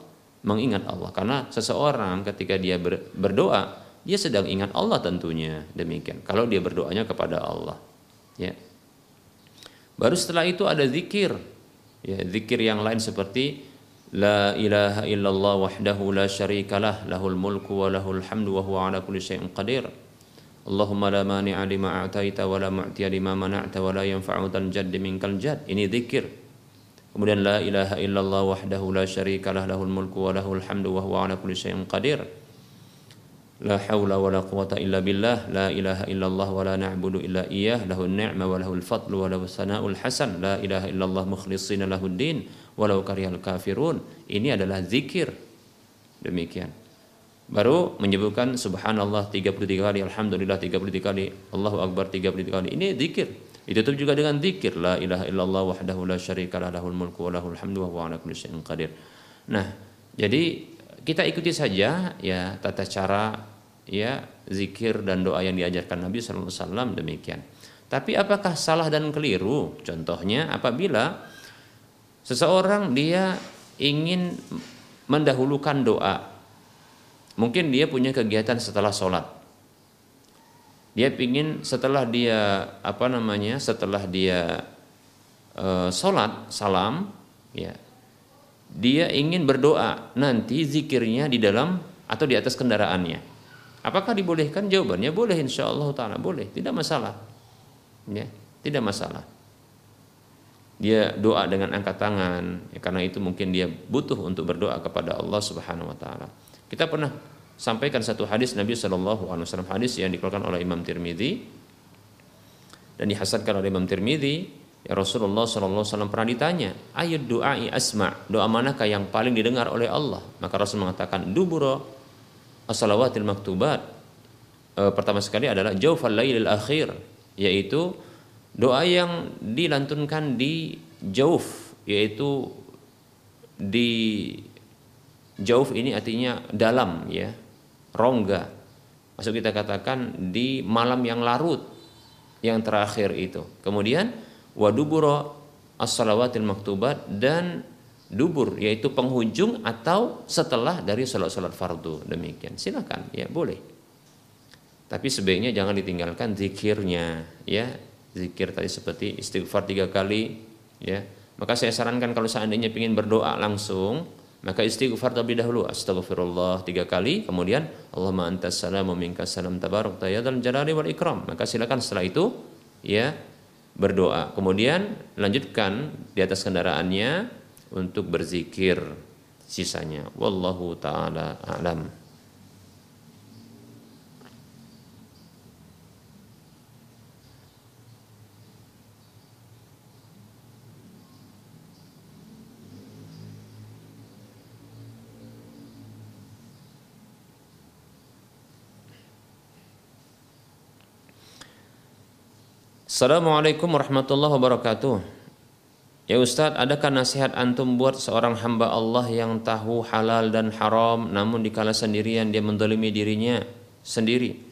mengingat Allah. Karena seseorang ketika dia berdoa dia sedang ingat Allah tentunya demikian. Kalau dia berdoanya kepada Allah ya. Baru setelah itu ada zikir ya zikir yang lain seperti la ilaha illallah wahdahu la syarikalah lahul mulku wa lahul hamdu wa huwa ala kulli syai'in qadir. Allahumma la mani'a lima a'taita wa la mu'tiya lima mana'ta wa la yanfa'u dzal jaddi minkal jadd. Ini zikir. Kemudian la ilaha illallah wahdahu la syarikalah lahul mulku wa lahul hamdu wa huwa ala kulli syai'in qadir La haula wa la quwata illa billah La ilaha illallah wa la na'budu illa iyah Lahu ni'ma wa lahul fadlu wa lahu sana'ul hasan La ilaha illallah mukhlisina lahud din Walau karihal kafirun. Ini adalah zikir. Demikian. Baru menyebutkan subhanallah 33 kali Alhamdulillah 33 kali Allahu Akbar 33 kali. Ini zikir. Ditutup juga dengan zikir. La ilaha illallah wahdahu la syarika la lahul mulku wa lahul hamdu wa ala kulli syai'in qadir. Nah jadi kita ikuti saja ya tata cara ya zikir dan doa yang diajarkan Nabi Sallallahu Alaihi Wasallam demikian. Tapi apakah salah dan keliru? Contohnya apabila seseorang dia ingin mendahulukan doa, mungkin dia punya kegiatan setelah sholat. Dia ingin setelah dia apa namanya setelah dia e, sholat salam ya dia ingin berdoa nanti zikirnya di dalam atau di atas kendaraannya Apakah dibolehkan? Jawabannya boleh insya Allah taala boleh, tidak masalah. Ya, tidak masalah. Dia doa dengan angkat tangan, ya, karena itu mungkin dia butuh untuk berdoa kepada Allah Subhanahu Wa Taala. Kita pernah sampaikan satu hadis Nabi Shallallahu Alaihi Wasallam hadis yang dikeluarkan oleh Imam Tirmidzi dan dihasankan oleh Imam Tirmidzi. Ya Rasulullah Wasallam pernah ditanya, ayat doa asma, doa manakah yang paling didengar oleh Allah? Maka Rasul mengatakan, duburo as-salawatil maktubat. E, pertama sekali adalah jaufal lailil akhir yaitu doa yang dilantunkan di jauf yaitu di jauf ini artinya dalam ya rongga. Masuk kita katakan di malam yang larut yang terakhir itu. Kemudian waduburo as-salawatil maktubat dan dubur yaitu penghujung atau setelah dari salat-salat fardu. Demikian. Silakan. Ya boleh. Tapi sebaiknya jangan ditinggalkan zikirnya ya. Zikir tadi seperti istighfar tiga kali ya. Maka saya sarankan kalau seandainya ingin berdoa langsung maka istighfar terlebih dahulu. Astagfirullah tiga kali. Kemudian Allahumma antas salam wa minkas salam tabarak dan jalali wal ikram. Maka silakan setelah itu ya berdoa kemudian lanjutkan di atas kendaraannya untuk berzikir sisanya. Wallahu taala alam. Assalamualaikum warahmatullahi wabarakatuh. Ya Ustadz, adakah nasihat antum buat seorang hamba Allah yang tahu halal dan haram namun dikala sendirian dia mendolimi dirinya sendiri.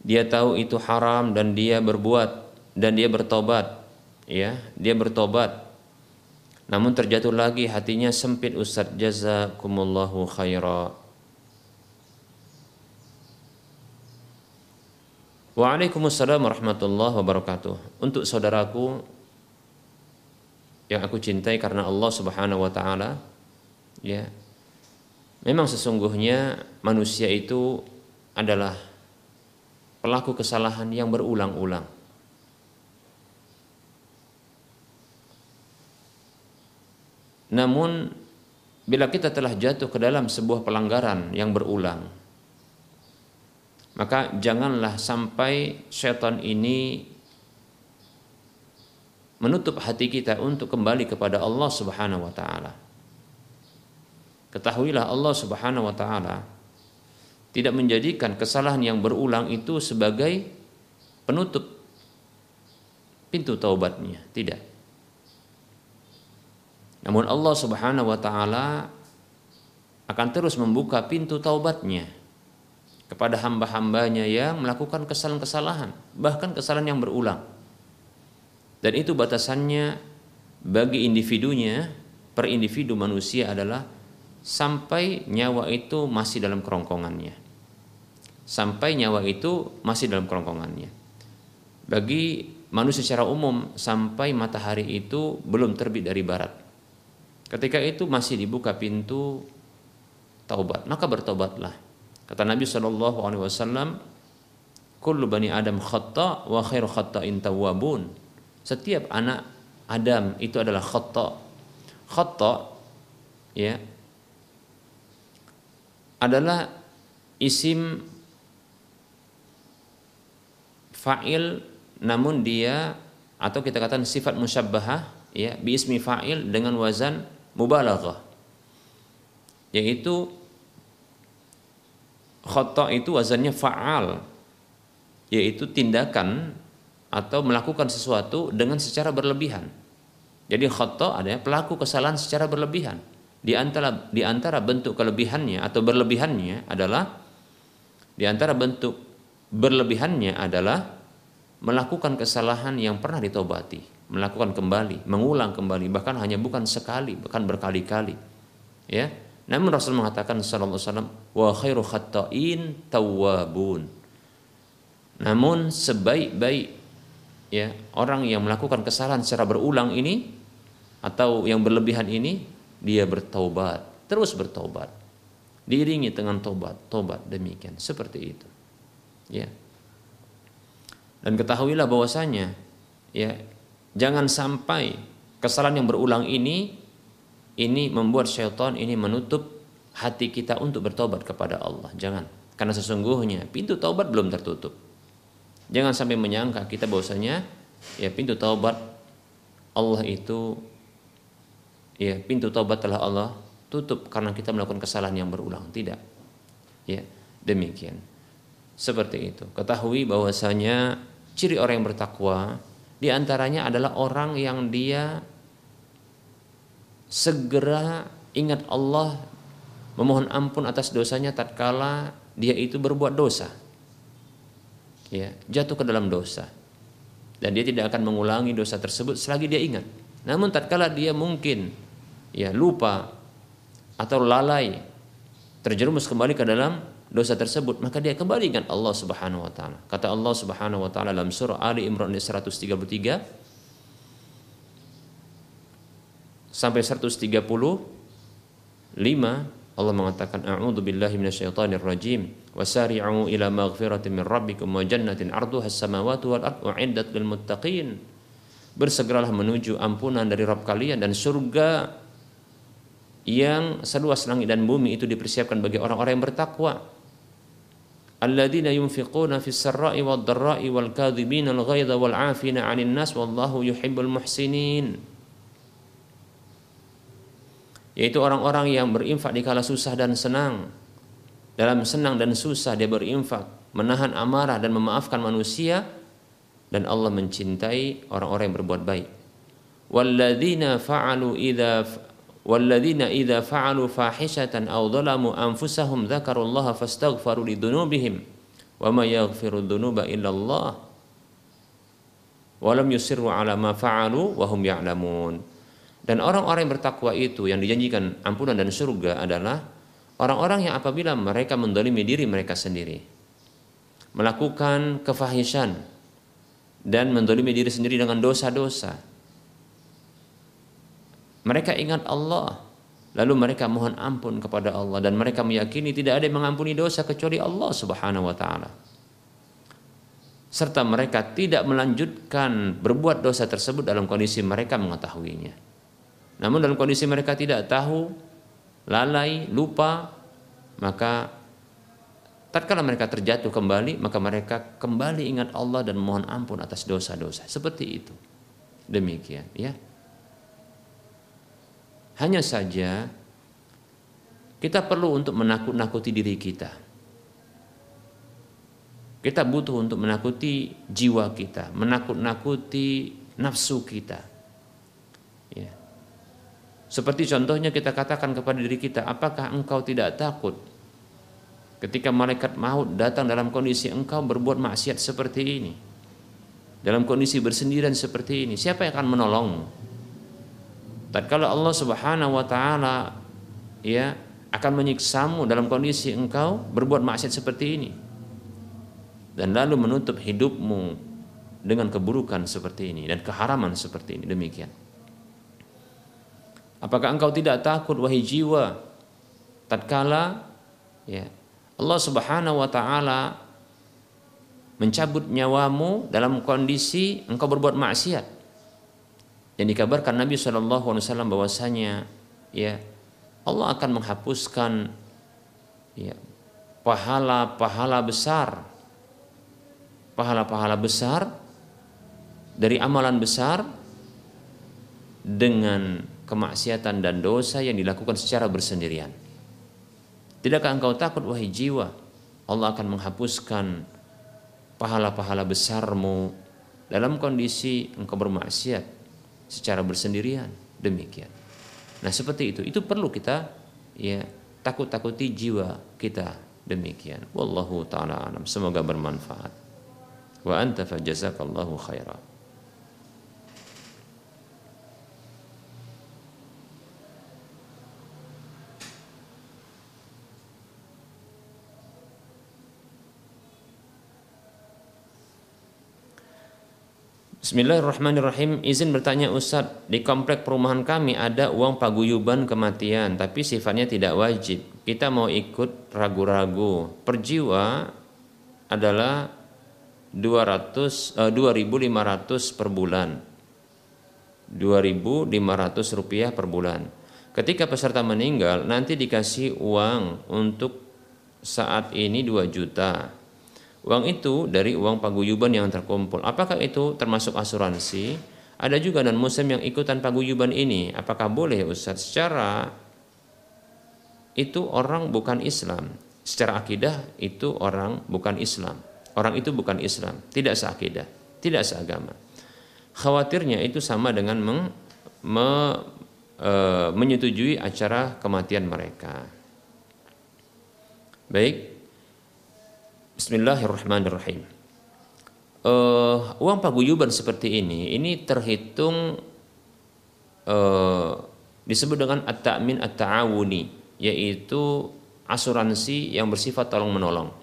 Dia tahu itu haram dan dia berbuat dan dia bertobat. Ya, dia bertobat. Namun terjatuh lagi hatinya sempit Ustadz jazakumullahu khaira. Waalaikumsalam warahmatullahi wabarakatuh. Untuk saudaraku yang aku cintai karena Allah Subhanahu wa taala ya memang sesungguhnya manusia itu adalah pelaku kesalahan yang berulang-ulang namun bila kita telah jatuh ke dalam sebuah pelanggaran yang berulang maka janganlah sampai setan ini menutup hati kita untuk kembali kepada Allah Subhanahu wa taala. Ketahuilah Allah Subhanahu wa taala tidak menjadikan kesalahan yang berulang itu sebagai penutup pintu taubatnya, tidak. Namun Allah Subhanahu wa taala akan terus membuka pintu taubatnya kepada hamba-hambanya yang melakukan kesalahan-kesalahan, bahkan kesalahan yang berulang. Dan itu batasannya bagi individunya, per individu manusia adalah sampai nyawa itu masih dalam kerongkongannya. Sampai nyawa itu masih dalam kerongkongannya. Bagi manusia secara umum sampai matahari itu belum terbit dari barat. Ketika itu masih dibuka pintu taubat, maka bertobatlah Kata Nabi Shallallahu Alaihi Wasallam, "Kullu bani Adam khata wa khairu khata'in tawwabun." Setiap anak Adam itu adalah khata. Khata ya adalah isim fa'il namun dia atau kita katakan sifat musyabbahah ya bi ismi fa'il dengan wazan mubalaghah yaitu khotok itu wazannya fa'al yaitu tindakan atau melakukan sesuatu dengan secara berlebihan. Jadi khotok adalah pelaku kesalahan secara berlebihan. Di antara di antara bentuk kelebihannya atau berlebihannya adalah di antara bentuk berlebihannya adalah melakukan kesalahan yang pernah ditobati, melakukan kembali, mengulang kembali, bahkan hanya bukan sekali, bahkan berkali-kali. Ya, namun Rasul mengatakan sallallahu alaihi wasallam wa khairu khatta'in tawwabun. Namun sebaik-baik ya orang yang melakukan kesalahan secara berulang ini atau yang berlebihan ini dia bertaubat, terus bertaubat. Diiringi dengan tobat, tobat demikian, seperti itu. Ya. Dan ketahuilah bahwasanya ya jangan sampai kesalahan yang berulang ini ini membuat syaitan ini menutup hati kita untuk bertobat kepada Allah. Jangan. Karena sesungguhnya pintu taubat belum tertutup. Jangan sampai menyangka kita bahwasanya ya pintu taubat Allah itu ya pintu taubat telah Allah tutup karena kita melakukan kesalahan yang berulang. Tidak. Ya, demikian. Seperti itu. Ketahui bahwasanya ciri orang yang bertakwa di antaranya adalah orang yang dia segera ingat Allah memohon ampun atas dosanya tatkala dia itu berbuat dosa. Ya, jatuh ke dalam dosa. Dan dia tidak akan mengulangi dosa tersebut selagi dia ingat. Namun tatkala dia mungkin ya lupa atau lalai terjerumus kembali ke dalam dosa tersebut maka dia kembali ingat Allah Subhanahu wa taala. Kata Allah Subhanahu wa taala dalam surah Ali Imran 133 sampai 135 Allah mengatakan a'udzu billahi minasyaitonir rajim wasari'u ila maghfiratin min rabbikum wa jannatin arduha as-samawati wal ardu uiddat lil muttaqin. Bersegeralah menuju ampunan dari Rabb kalian dan surga yang seluas langit dan bumi itu dipersiapkan bagi orang-orang yang bertakwa. Alladzina yunfiquna fis sarra'i wad dharra'i wal kadhibina al ghaidha wal 'afina 'anil nas wallahu yuhibbul muhsinin yaitu orang-orang yang berinfak di kala susah dan senang. Dalam senang dan susah dia berinfak, menahan amarah dan memaafkan manusia dan Allah mencintai orang-orang yang berbuat baik. Walladzina fa'alu idza walladzina idza fa'alu fahishatan aw dhalamu anfusahum dzakarullaha fastaghfaru lidzunubihim wa ma yaghfiru dzunuba illa Allah wa lam yusirru ala ma fa'alu wa hum ya'lamun. Dan orang-orang yang bertakwa itu yang dijanjikan ampunan dan surga adalah orang-orang yang apabila mereka mendolimi diri mereka sendiri, melakukan kefahisan dan mendolimi diri sendiri dengan dosa-dosa. Mereka ingat Allah, lalu mereka mohon ampun kepada Allah dan mereka meyakini tidak ada yang mengampuni dosa kecuali Allah Subhanahu wa taala. Serta mereka tidak melanjutkan berbuat dosa tersebut dalam kondisi mereka mengetahuinya. Namun dalam kondisi mereka tidak tahu, lalai, lupa, maka tatkala mereka terjatuh kembali, maka mereka kembali ingat Allah dan mohon ampun atas dosa-dosa. Seperti itu. Demikian, ya. Hanya saja kita perlu untuk menakut-nakuti diri kita. Kita butuh untuk menakuti jiwa kita, menakut-nakuti nafsu kita. Seperti contohnya kita katakan kepada diri kita, apakah engkau tidak takut ketika malaikat maut datang dalam kondisi engkau berbuat maksiat seperti ini? Dalam kondisi bersendirian seperti ini, siapa yang akan menolongmu? Tatkala Allah Subhanahu wa taala ya akan menyiksamu dalam kondisi engkau berbuat maksiat seperti ini dan lalu menutup hidupmu dengan keburukan seperti ini dan keharaman seperti ini demikian. Apakah engkau tidak takut wahai jiwa tatkala ya Allah Subhanahu wa taala mencabut nyawamu dalam kondisi engkau berbuat maksiat. Yang dikabarkan Nabi wasallam bahwasanya ya Allah akan menghapuskan ya pahala-pahala besar pahala-pahala besar dari amalan besar dengan kemaksiatan dan dosa yang dilakukan secara bersendirian. Tidakkah engkau takut wahai jiwa Allah akan menghapuskan pahala-pahala besarmu dalam kondisi engkau bermaksiat secara bersendirian demikian. Nah seperti itu itu perlu kita ya takut-takuti jiwa kita demikian. Wallahu taala alam. Semoga bermanfaat. Wa anta fajazakallahu khairan. Bismillahirrahmanirrahim. Izin bertanya Ustadz, di komplek perumahan kami ada uang paguyuban kematian, tapi sifatnya tidak wajib. Kita mau ikut ragu-ragu. Per jiwa adalah 200 eh, 2500 per bulan. 2500 rupiah per bulan. Ketika peserta meninggal, nanti dikasih uang untuk saat ini 2 juta Uang itu dari uang paguyuban yang terkumpul. Apakah itu termasuk asuransi? Ada juga dan muslim yang ikutan paguyuban ini. Apakah boleh Ustaz? Secara itu orang bukan Islam. Secara akidah itu orang bukan Islam. Orang itu bukan Islam, tidak seakidah, tidak seagama. Khawatirnya itu sama dengan meng, me, e, menyetujui acara kematian mereka. Baik, Bismillahirrahmanirrahim. Uh, uang paguyuban seperti ini, ini terhitung uh, disebut dengan at-ta'min at-ta'awuni, yaitu asuransi yang bersifat tolong menolong.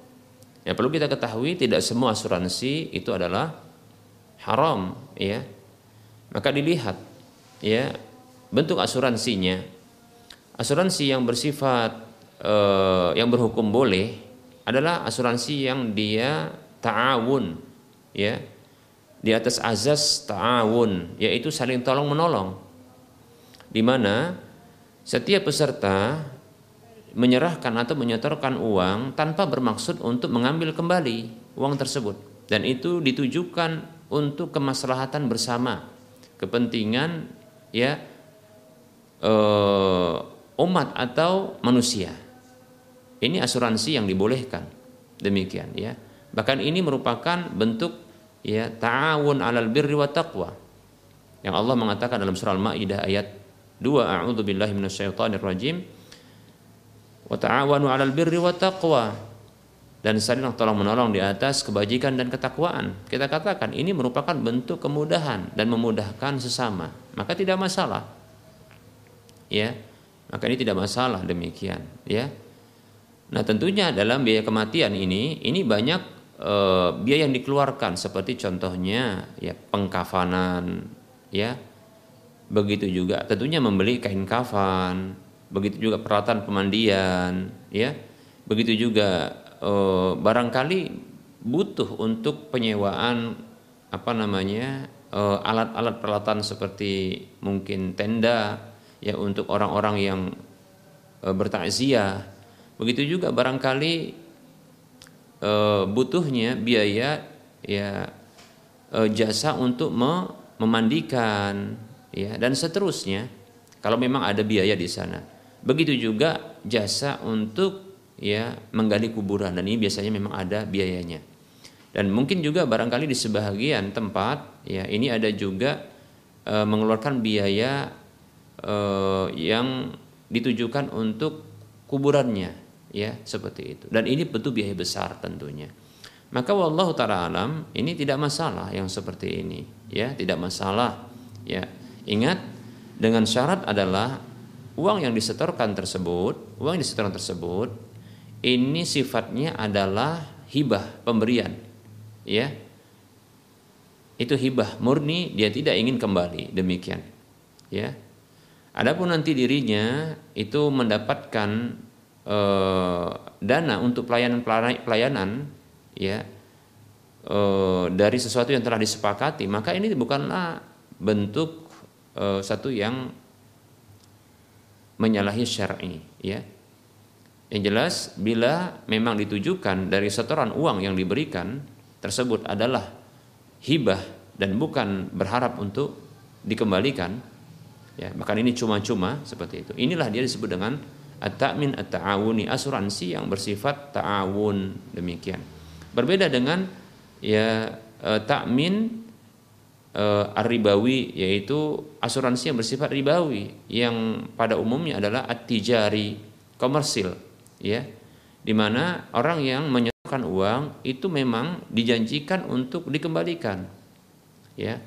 Ya perlu kita ketahui tidak semua asuransi itu adalah haram, ya. Maka dilihat ya bentuk asuransinya. Asuransi yang bersifat uh, yang berhukum boleh adalah asuransi yang dia ta'awun ya. Di atas azas ta'awun yaitu saling tolong menolong. Di mana setiap peserta menyerahkan atau menyetorkan uang tanpa bermaksud untuk mengambil kembali uang tersebut. Dan itu ditujukan untuk kemaslahatan bersama kepentingan ya eh, umat atau manusia ini asuransi yang dibolehkan. Demikian ya. Bahkan ini merupakan bentuk ya ta'awun 'alal birri wa taqwa. Yang Allah mengatakan dalam surah Al-Maidah ayat 2 A'udzu billahi minasyaitonir rajim. Wa ta'awanu 'alal birri wa taqwa. Dan saling tolong menolong di atas kebajikan dan ketakwaan. Kita katakan ini merupakan bentuk kemudahan dan memudahkan sesama. Maka tidak masalah. Ya. Maka ini tidak masalah demikian, ya. Nah tentunya dalam biaya kematian ini ini banyak e, biaya yang dikeluarkan. Seperti contohnya ya pengkafanan ya. Begitu juga tentunya membeli kain kafan. Begitu juga peralatan pemandian ya. Begitu juga e, barangkali butuh untuk penyewaan apa namanya eh, alat-alat peralatan seperti mungkin tenda ya untuk orang-orang yang e, bertakziah Begitu juga barangkali e, butuhnya biaya ya e, jasa untuk me, memandikan ya dan seterusnya kalau memang ada biaya di sana. Begitu juga jasa untuk ya menggali kuburan dan ini biasanya memang ada biayanya. Dan mungkin juga barangkali di sebahagian tempat ya ini ada juga e, mengeluarkan biaya e, yang ditujukan untuk kuburannya ya seperti itu. Dan ini betul biaya besar tentunya. Maka wallahu taala alam ini tidak masalah yang seperti ini ya, tidak masalah ya. Ingat dengan syarat adalah uang yang disetorkan tersebut, uang yang disetorkan tersebut ini sifatnya adalah hibah, pemberian ya itu hibah murni dia tidak ingin kembali demikian ya adapun nanti dirinya itu mendapatkan eh, dana untuk pelayanan pelayanan ya eh, dari sesuatu yang telah disepakati maka ini bukanlah bentuk eh, satu yang menyalahi syar'i ya. Yang jelas bila memang ditujukan dari setoran uang yang diberikan tersebut adalah hibah dan bukan berharap untuk dikembalikan ya bahkan ini cuma-cuma seperti itu. Inilah dia disebut dengan at-ta'min at-ta'awuni asuransi yang bersifat ta'awun. Demikian. Berbeda dengan ya e, takmin e, ar-ribawi yaitu asuransi yang bersifat ribawi yang pada umumnya adalah at-tijari komersil ya. Di mana orang yang menyetorkan uang itu memang dijanjikan untuk dikembalikan ya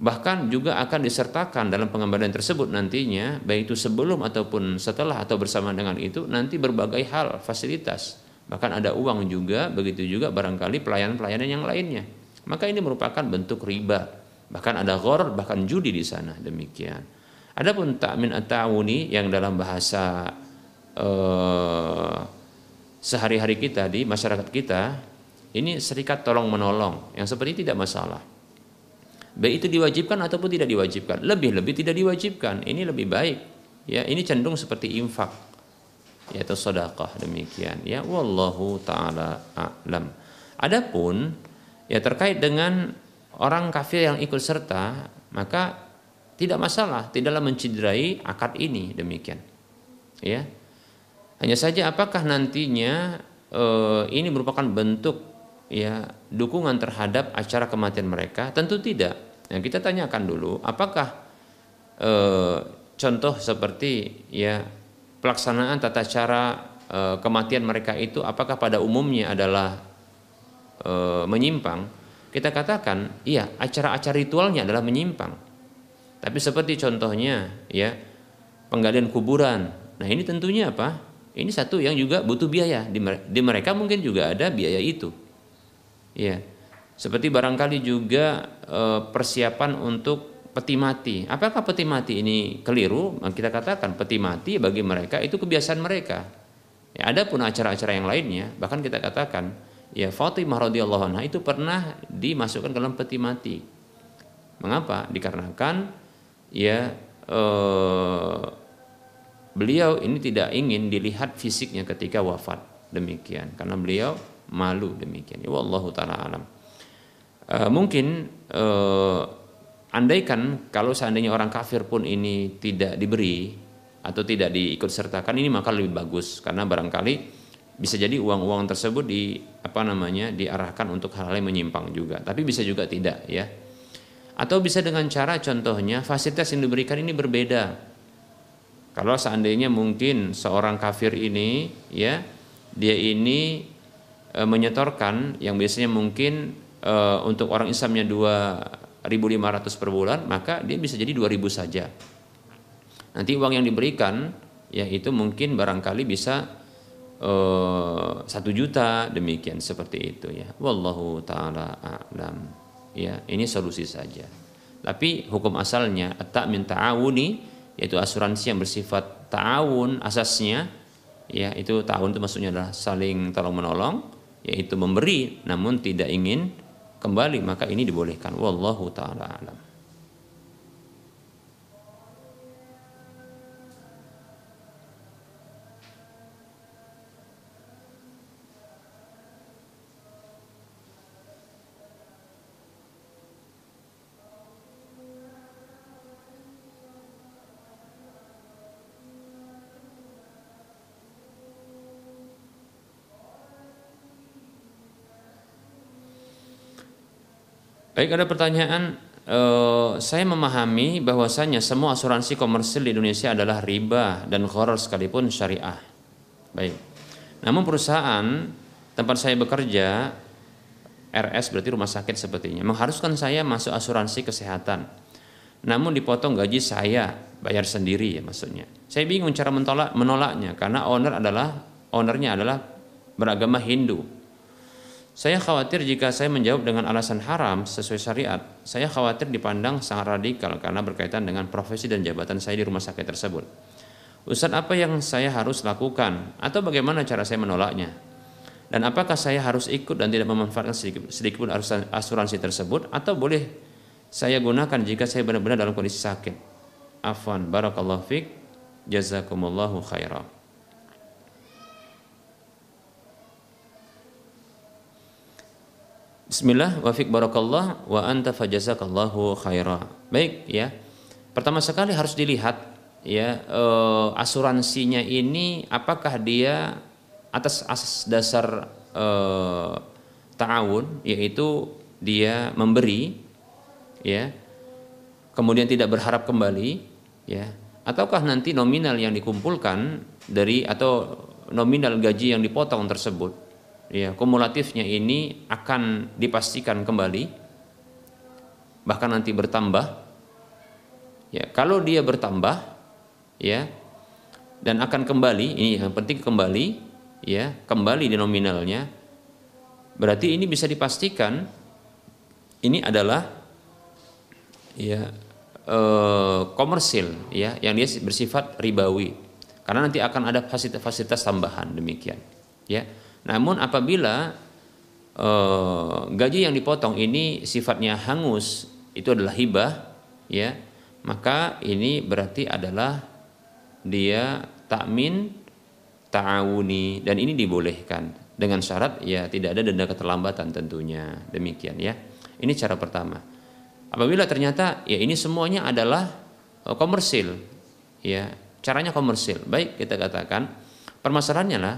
bahkan juga akan disertakan dalam pengembalian tersebut nantinya baik itu sebelum ataupun setelah atau bersama dengan itu nanti berbagai hal fasilitas. Bahkan ada uang juga begitu juga barangkali pelayanan-pelayanan yang lainnya. Maka ini merupakan bentuk riba. Bahkan ada ghor bahkan judi di sana demikian. Adapun takmin at-ta'awuni yang dalam bahasa eh, sehari-hari kita di masyarakat kita ini serikat tolong menolong yang seperti tidak masalah. Baik itu diwajibkan ataupun tidak diwajibkan. Lebih-lebih tidak diwajibkan. Ini lebih baik. Ya, ini cenderung seperti infak yaitu sedekah demikian. Ya, wallahu taala a'lam. Adapun ya terkait dengan orang kafir yang ikut serta, maka tidak masalah, tidaklah menciderai akad ini demikian. Ya, hanya saja apakah nantinya e, ini merupakan bentuk ya dukungan terhadap acara kematian mereka? Tentu tidak. Yang kita tanyakan dulu, apakah e, contoh seperti ya pelaksanaan tata cara e, kematian mereka itu apakah pada umumnya adalah e, menyimpang? Kita katakan, iya, acara-acara ritualnya adalah menyimpang. Tapi seperti contohnya ya penggalian kuburan. Nah, ini tentunya apa? Ini satu yang juga butuh biaya. Di mereka mungkin juga ada biaya itu. Ya. Seperti barangkali juga e, persiapan untuk peti mati. Apakah peti mati ini keliru? Kita katakan peti mati bagi mereka itu kebiasaan mereka. Ya, ada pun acara-acara yang lainnya, bahkan kita katakan ya Fatimah radhiyallahu anha itu pernah dimasukkan ke dalam peti mati. Mengapa? Dikarenakan ya eh, beliau ini tidak ingin dilihat fisiknya ketika wafat demikian karena beliau malu demikian. Ya Allah taala alam. E, mungkin e, andaikan kalau seandainya orang kafir pun ini tidak diberi atau tidak diikut sertakan ini maka lebih bagus. Karena barangkali bisa jadi uang-uang tersebut di apa namanya diarahkan untuk hal-hal yang menyimpang juga. Tapi bisa juga tidak ya. Atau bisa dengan cara contohnya fasilitas yang diberikan ini berbeda. Kalau seandainya mungkin seorang kafir ini ya dia ini e, menyetorkan yang biasanya mungkin e, untuk orang Islamnya 2.500 per bulan, maka dia bisa jadi 2.000 saja. Nanti uang yang diberikan ya itu mungkin barangkali bisa e, satu juta demikian seperti itu ya. Wallahu taala a'lam. Ya, ini solusi saja. Tapi hukum asalnya tak minta ta'awuni yaitu asuransi yang bersifat ta'awun asasnya ya itu ta'awun itu maksudnya adalah saling tolong menolong yaitu memberi namun tidak ingin kembali maka ini dibolehkan. Wallahu taala alam Baik ada pertanyaan uh, saya memahami bahwasanya semua asuransi komersil di Indonesia adalah riba dan horor sekalipun syariah. Baik. Namun perusahaan tempat saya bekerja RS berarti rumah sakit sepertinya mengharuskan saya masuk asuransi kesehatan. Namun dipotong gaji saya bayar sendiri ya maksudnya. Saya bingung cara mentolak menolaknya karena owner adalah ownernya adalah beragama Hindu. Saya khawatir jika saya menjawab dengan alasan haram sesuai syariat, saya khawatir dipandang sangat radikal karena berkaitan dengan profesi dan jabatan saya di rumah sakit tersebut. Ustadz apa yang saya harus lakukan atau bagaimana cara saya menolaknya? Dan apakah saya harus ikut dan tidak memanfaatkan sedikit, pun asuransi tersebut atau boleh saya gunakan jika saya benar-benar dalam kondisi sakit? Afwan, barakallahu fiq, jazakumullahu khairan. Bismillah wa fiq barakallah wa anta fajazakallahu khaira. Baik ya. Pertama sekali harus dilihat ya uh, asuransinya ini apakah dia atas asas dasar uh, ta'awun yaitu dia memberi ya kemudian tidak berharap kembali ya ataukah nanti nominal yang dikumpulkan dari atau nominal gaji yang dipotong tersebut ya kumulatifnya ini akan dipastikan kembali bahkan nanti bertambah. Ya kalau dia bertambah ya dan akan kembali ini yang penting kembali ya kembali di nominalnya berarti ini bisa dipastikan ini adalah ya e, komersil ya yang dia bersifat ribawi. Karena nanti akan ada fasilitas-fasilitas tambahan demikian ya namun apabila e, gaji yang dipotong ini sifatnya hangus itu adalah hibah ya maka ini berarti adalah dia takmin ta'awuni dan ini dibolehkan. Dengan syarat ya tidak ada denda keterlambatan tentunya. Demikian ya. Ini cara pertama. Apabila ternyata ya ini semuanya adalah uh, komersil ya caranya komersil. Baik kita katakan permasalahannya lah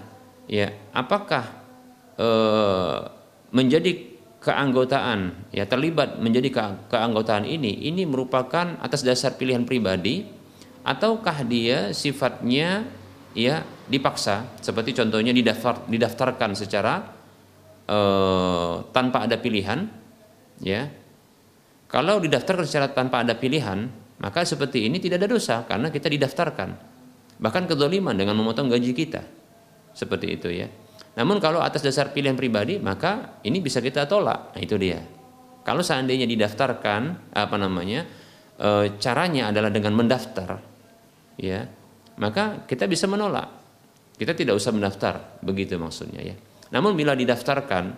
ya apakah uh, menjadi keanggotaan ya terlibat menjadi ke, keanggotaan ini ini merupakan atas dasar pilihan pribadi ataukah dia sifatnya ya dipaksa? Seperti contohnya didaftar didaftarkan secara uh, tanpa ada pilihan ya. Kalau didaftarkan secara tanpa ada pilihan maka seperti ini tidak ada dosa karena kita didaftarkan. Bahkan kedoliman dengan memotong gaji kita seperti itu ya namun kalau atas dasar pilihan pribadi maka ini bisa kita tolak nah, itu dia kalau seandainya didaftarkan apa namanya e, caranya adalah dengan mendaftar ya maka kita bisa menolak. Kita tidak usah mendaftar, begitu maksudnya ya. Namun bila didaftarkan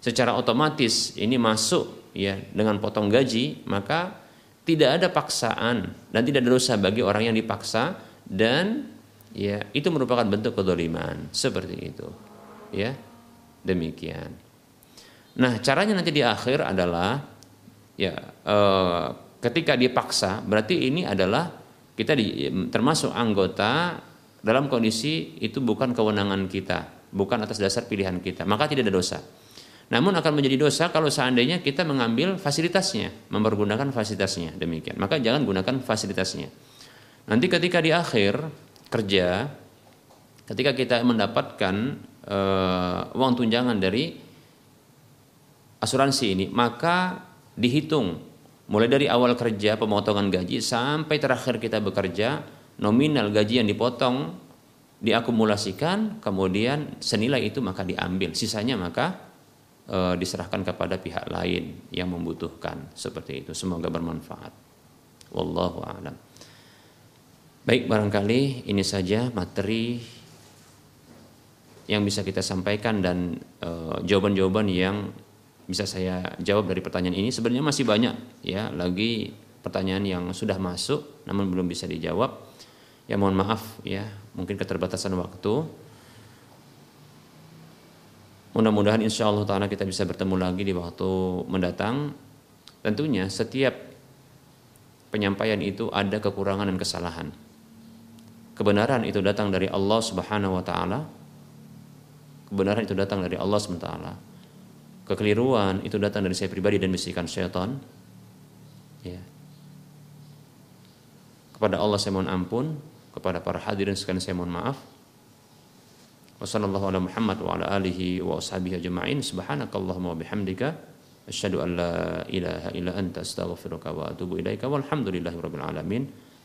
secara otomatis ini masuk ya dengan potong gaji, maka tidak ada paksaan dan tidak ada dosa bagi orang yang dipaksa dan ya itu merupakan bentuk kedoliman seperti itu ya demikian nah caranya nanti di akhir adalah ya eh, ketika dipaksa berarti ini adalah kita di, termasuk anggota dalam kondisi itu bukan kewenangan kita, bukan atas dasar pilihan kita, maka tidak ada dosa. Namun akan menjadi dosa kalau seandainya kita mengambil fasilitasnya, mempergunakan fasilitasnya, demikian. Maka jangan gunakan fasilitasnya. Nanti ketika di akhir kerja, ketika kita mendapatkan uh, uang tunjangan dari asuransi ini, maka dihitung. Mulai dari awal kerja pemotongan gaji sampai terakhir kita bekerja nominal gaji yang dipotong diakumulasikan kemudian senilai itu maka diambil. Sisanya maka e, diserahkan kepada pihak lain yang membutuhkan. Seperti itu. Semoga bermanfaat. Wallahu a'lam baik barangkali ini saja materi yang bisa kita sampaikan dan eh, jawaban-jawaban yang bisa saya jawab dari pertanyaan ini. Sebenarnya masih banyak ya lagi pertanyaan yang sudah masuk namun belum bisa dijawab. Ya mohon maaf ya mungkin keterbatasan waktu. Mudah-mudahan insya Allah taala kita bisa bertemu lagi di waktu mendatang. Tentunya setiap penyampaian itu ada kekurangan dan kesalahan kebenaran itu datang dari Allah Subhanahu wa taala kebenaran itu datang dari Allah Subhanahu wa taala kekeliruan itu datang dari saya pribadi dan bisikan syaitan, ya. Kepada Allah saya mohon ampun, kepada para hadirin sekalian saya mohon maaf. Wassalamualaikum ala Muhammad wa ala alihi wa ashabihi ajma'in. Subhanakallahumma wa bihamdika asyhadu an la ilaha.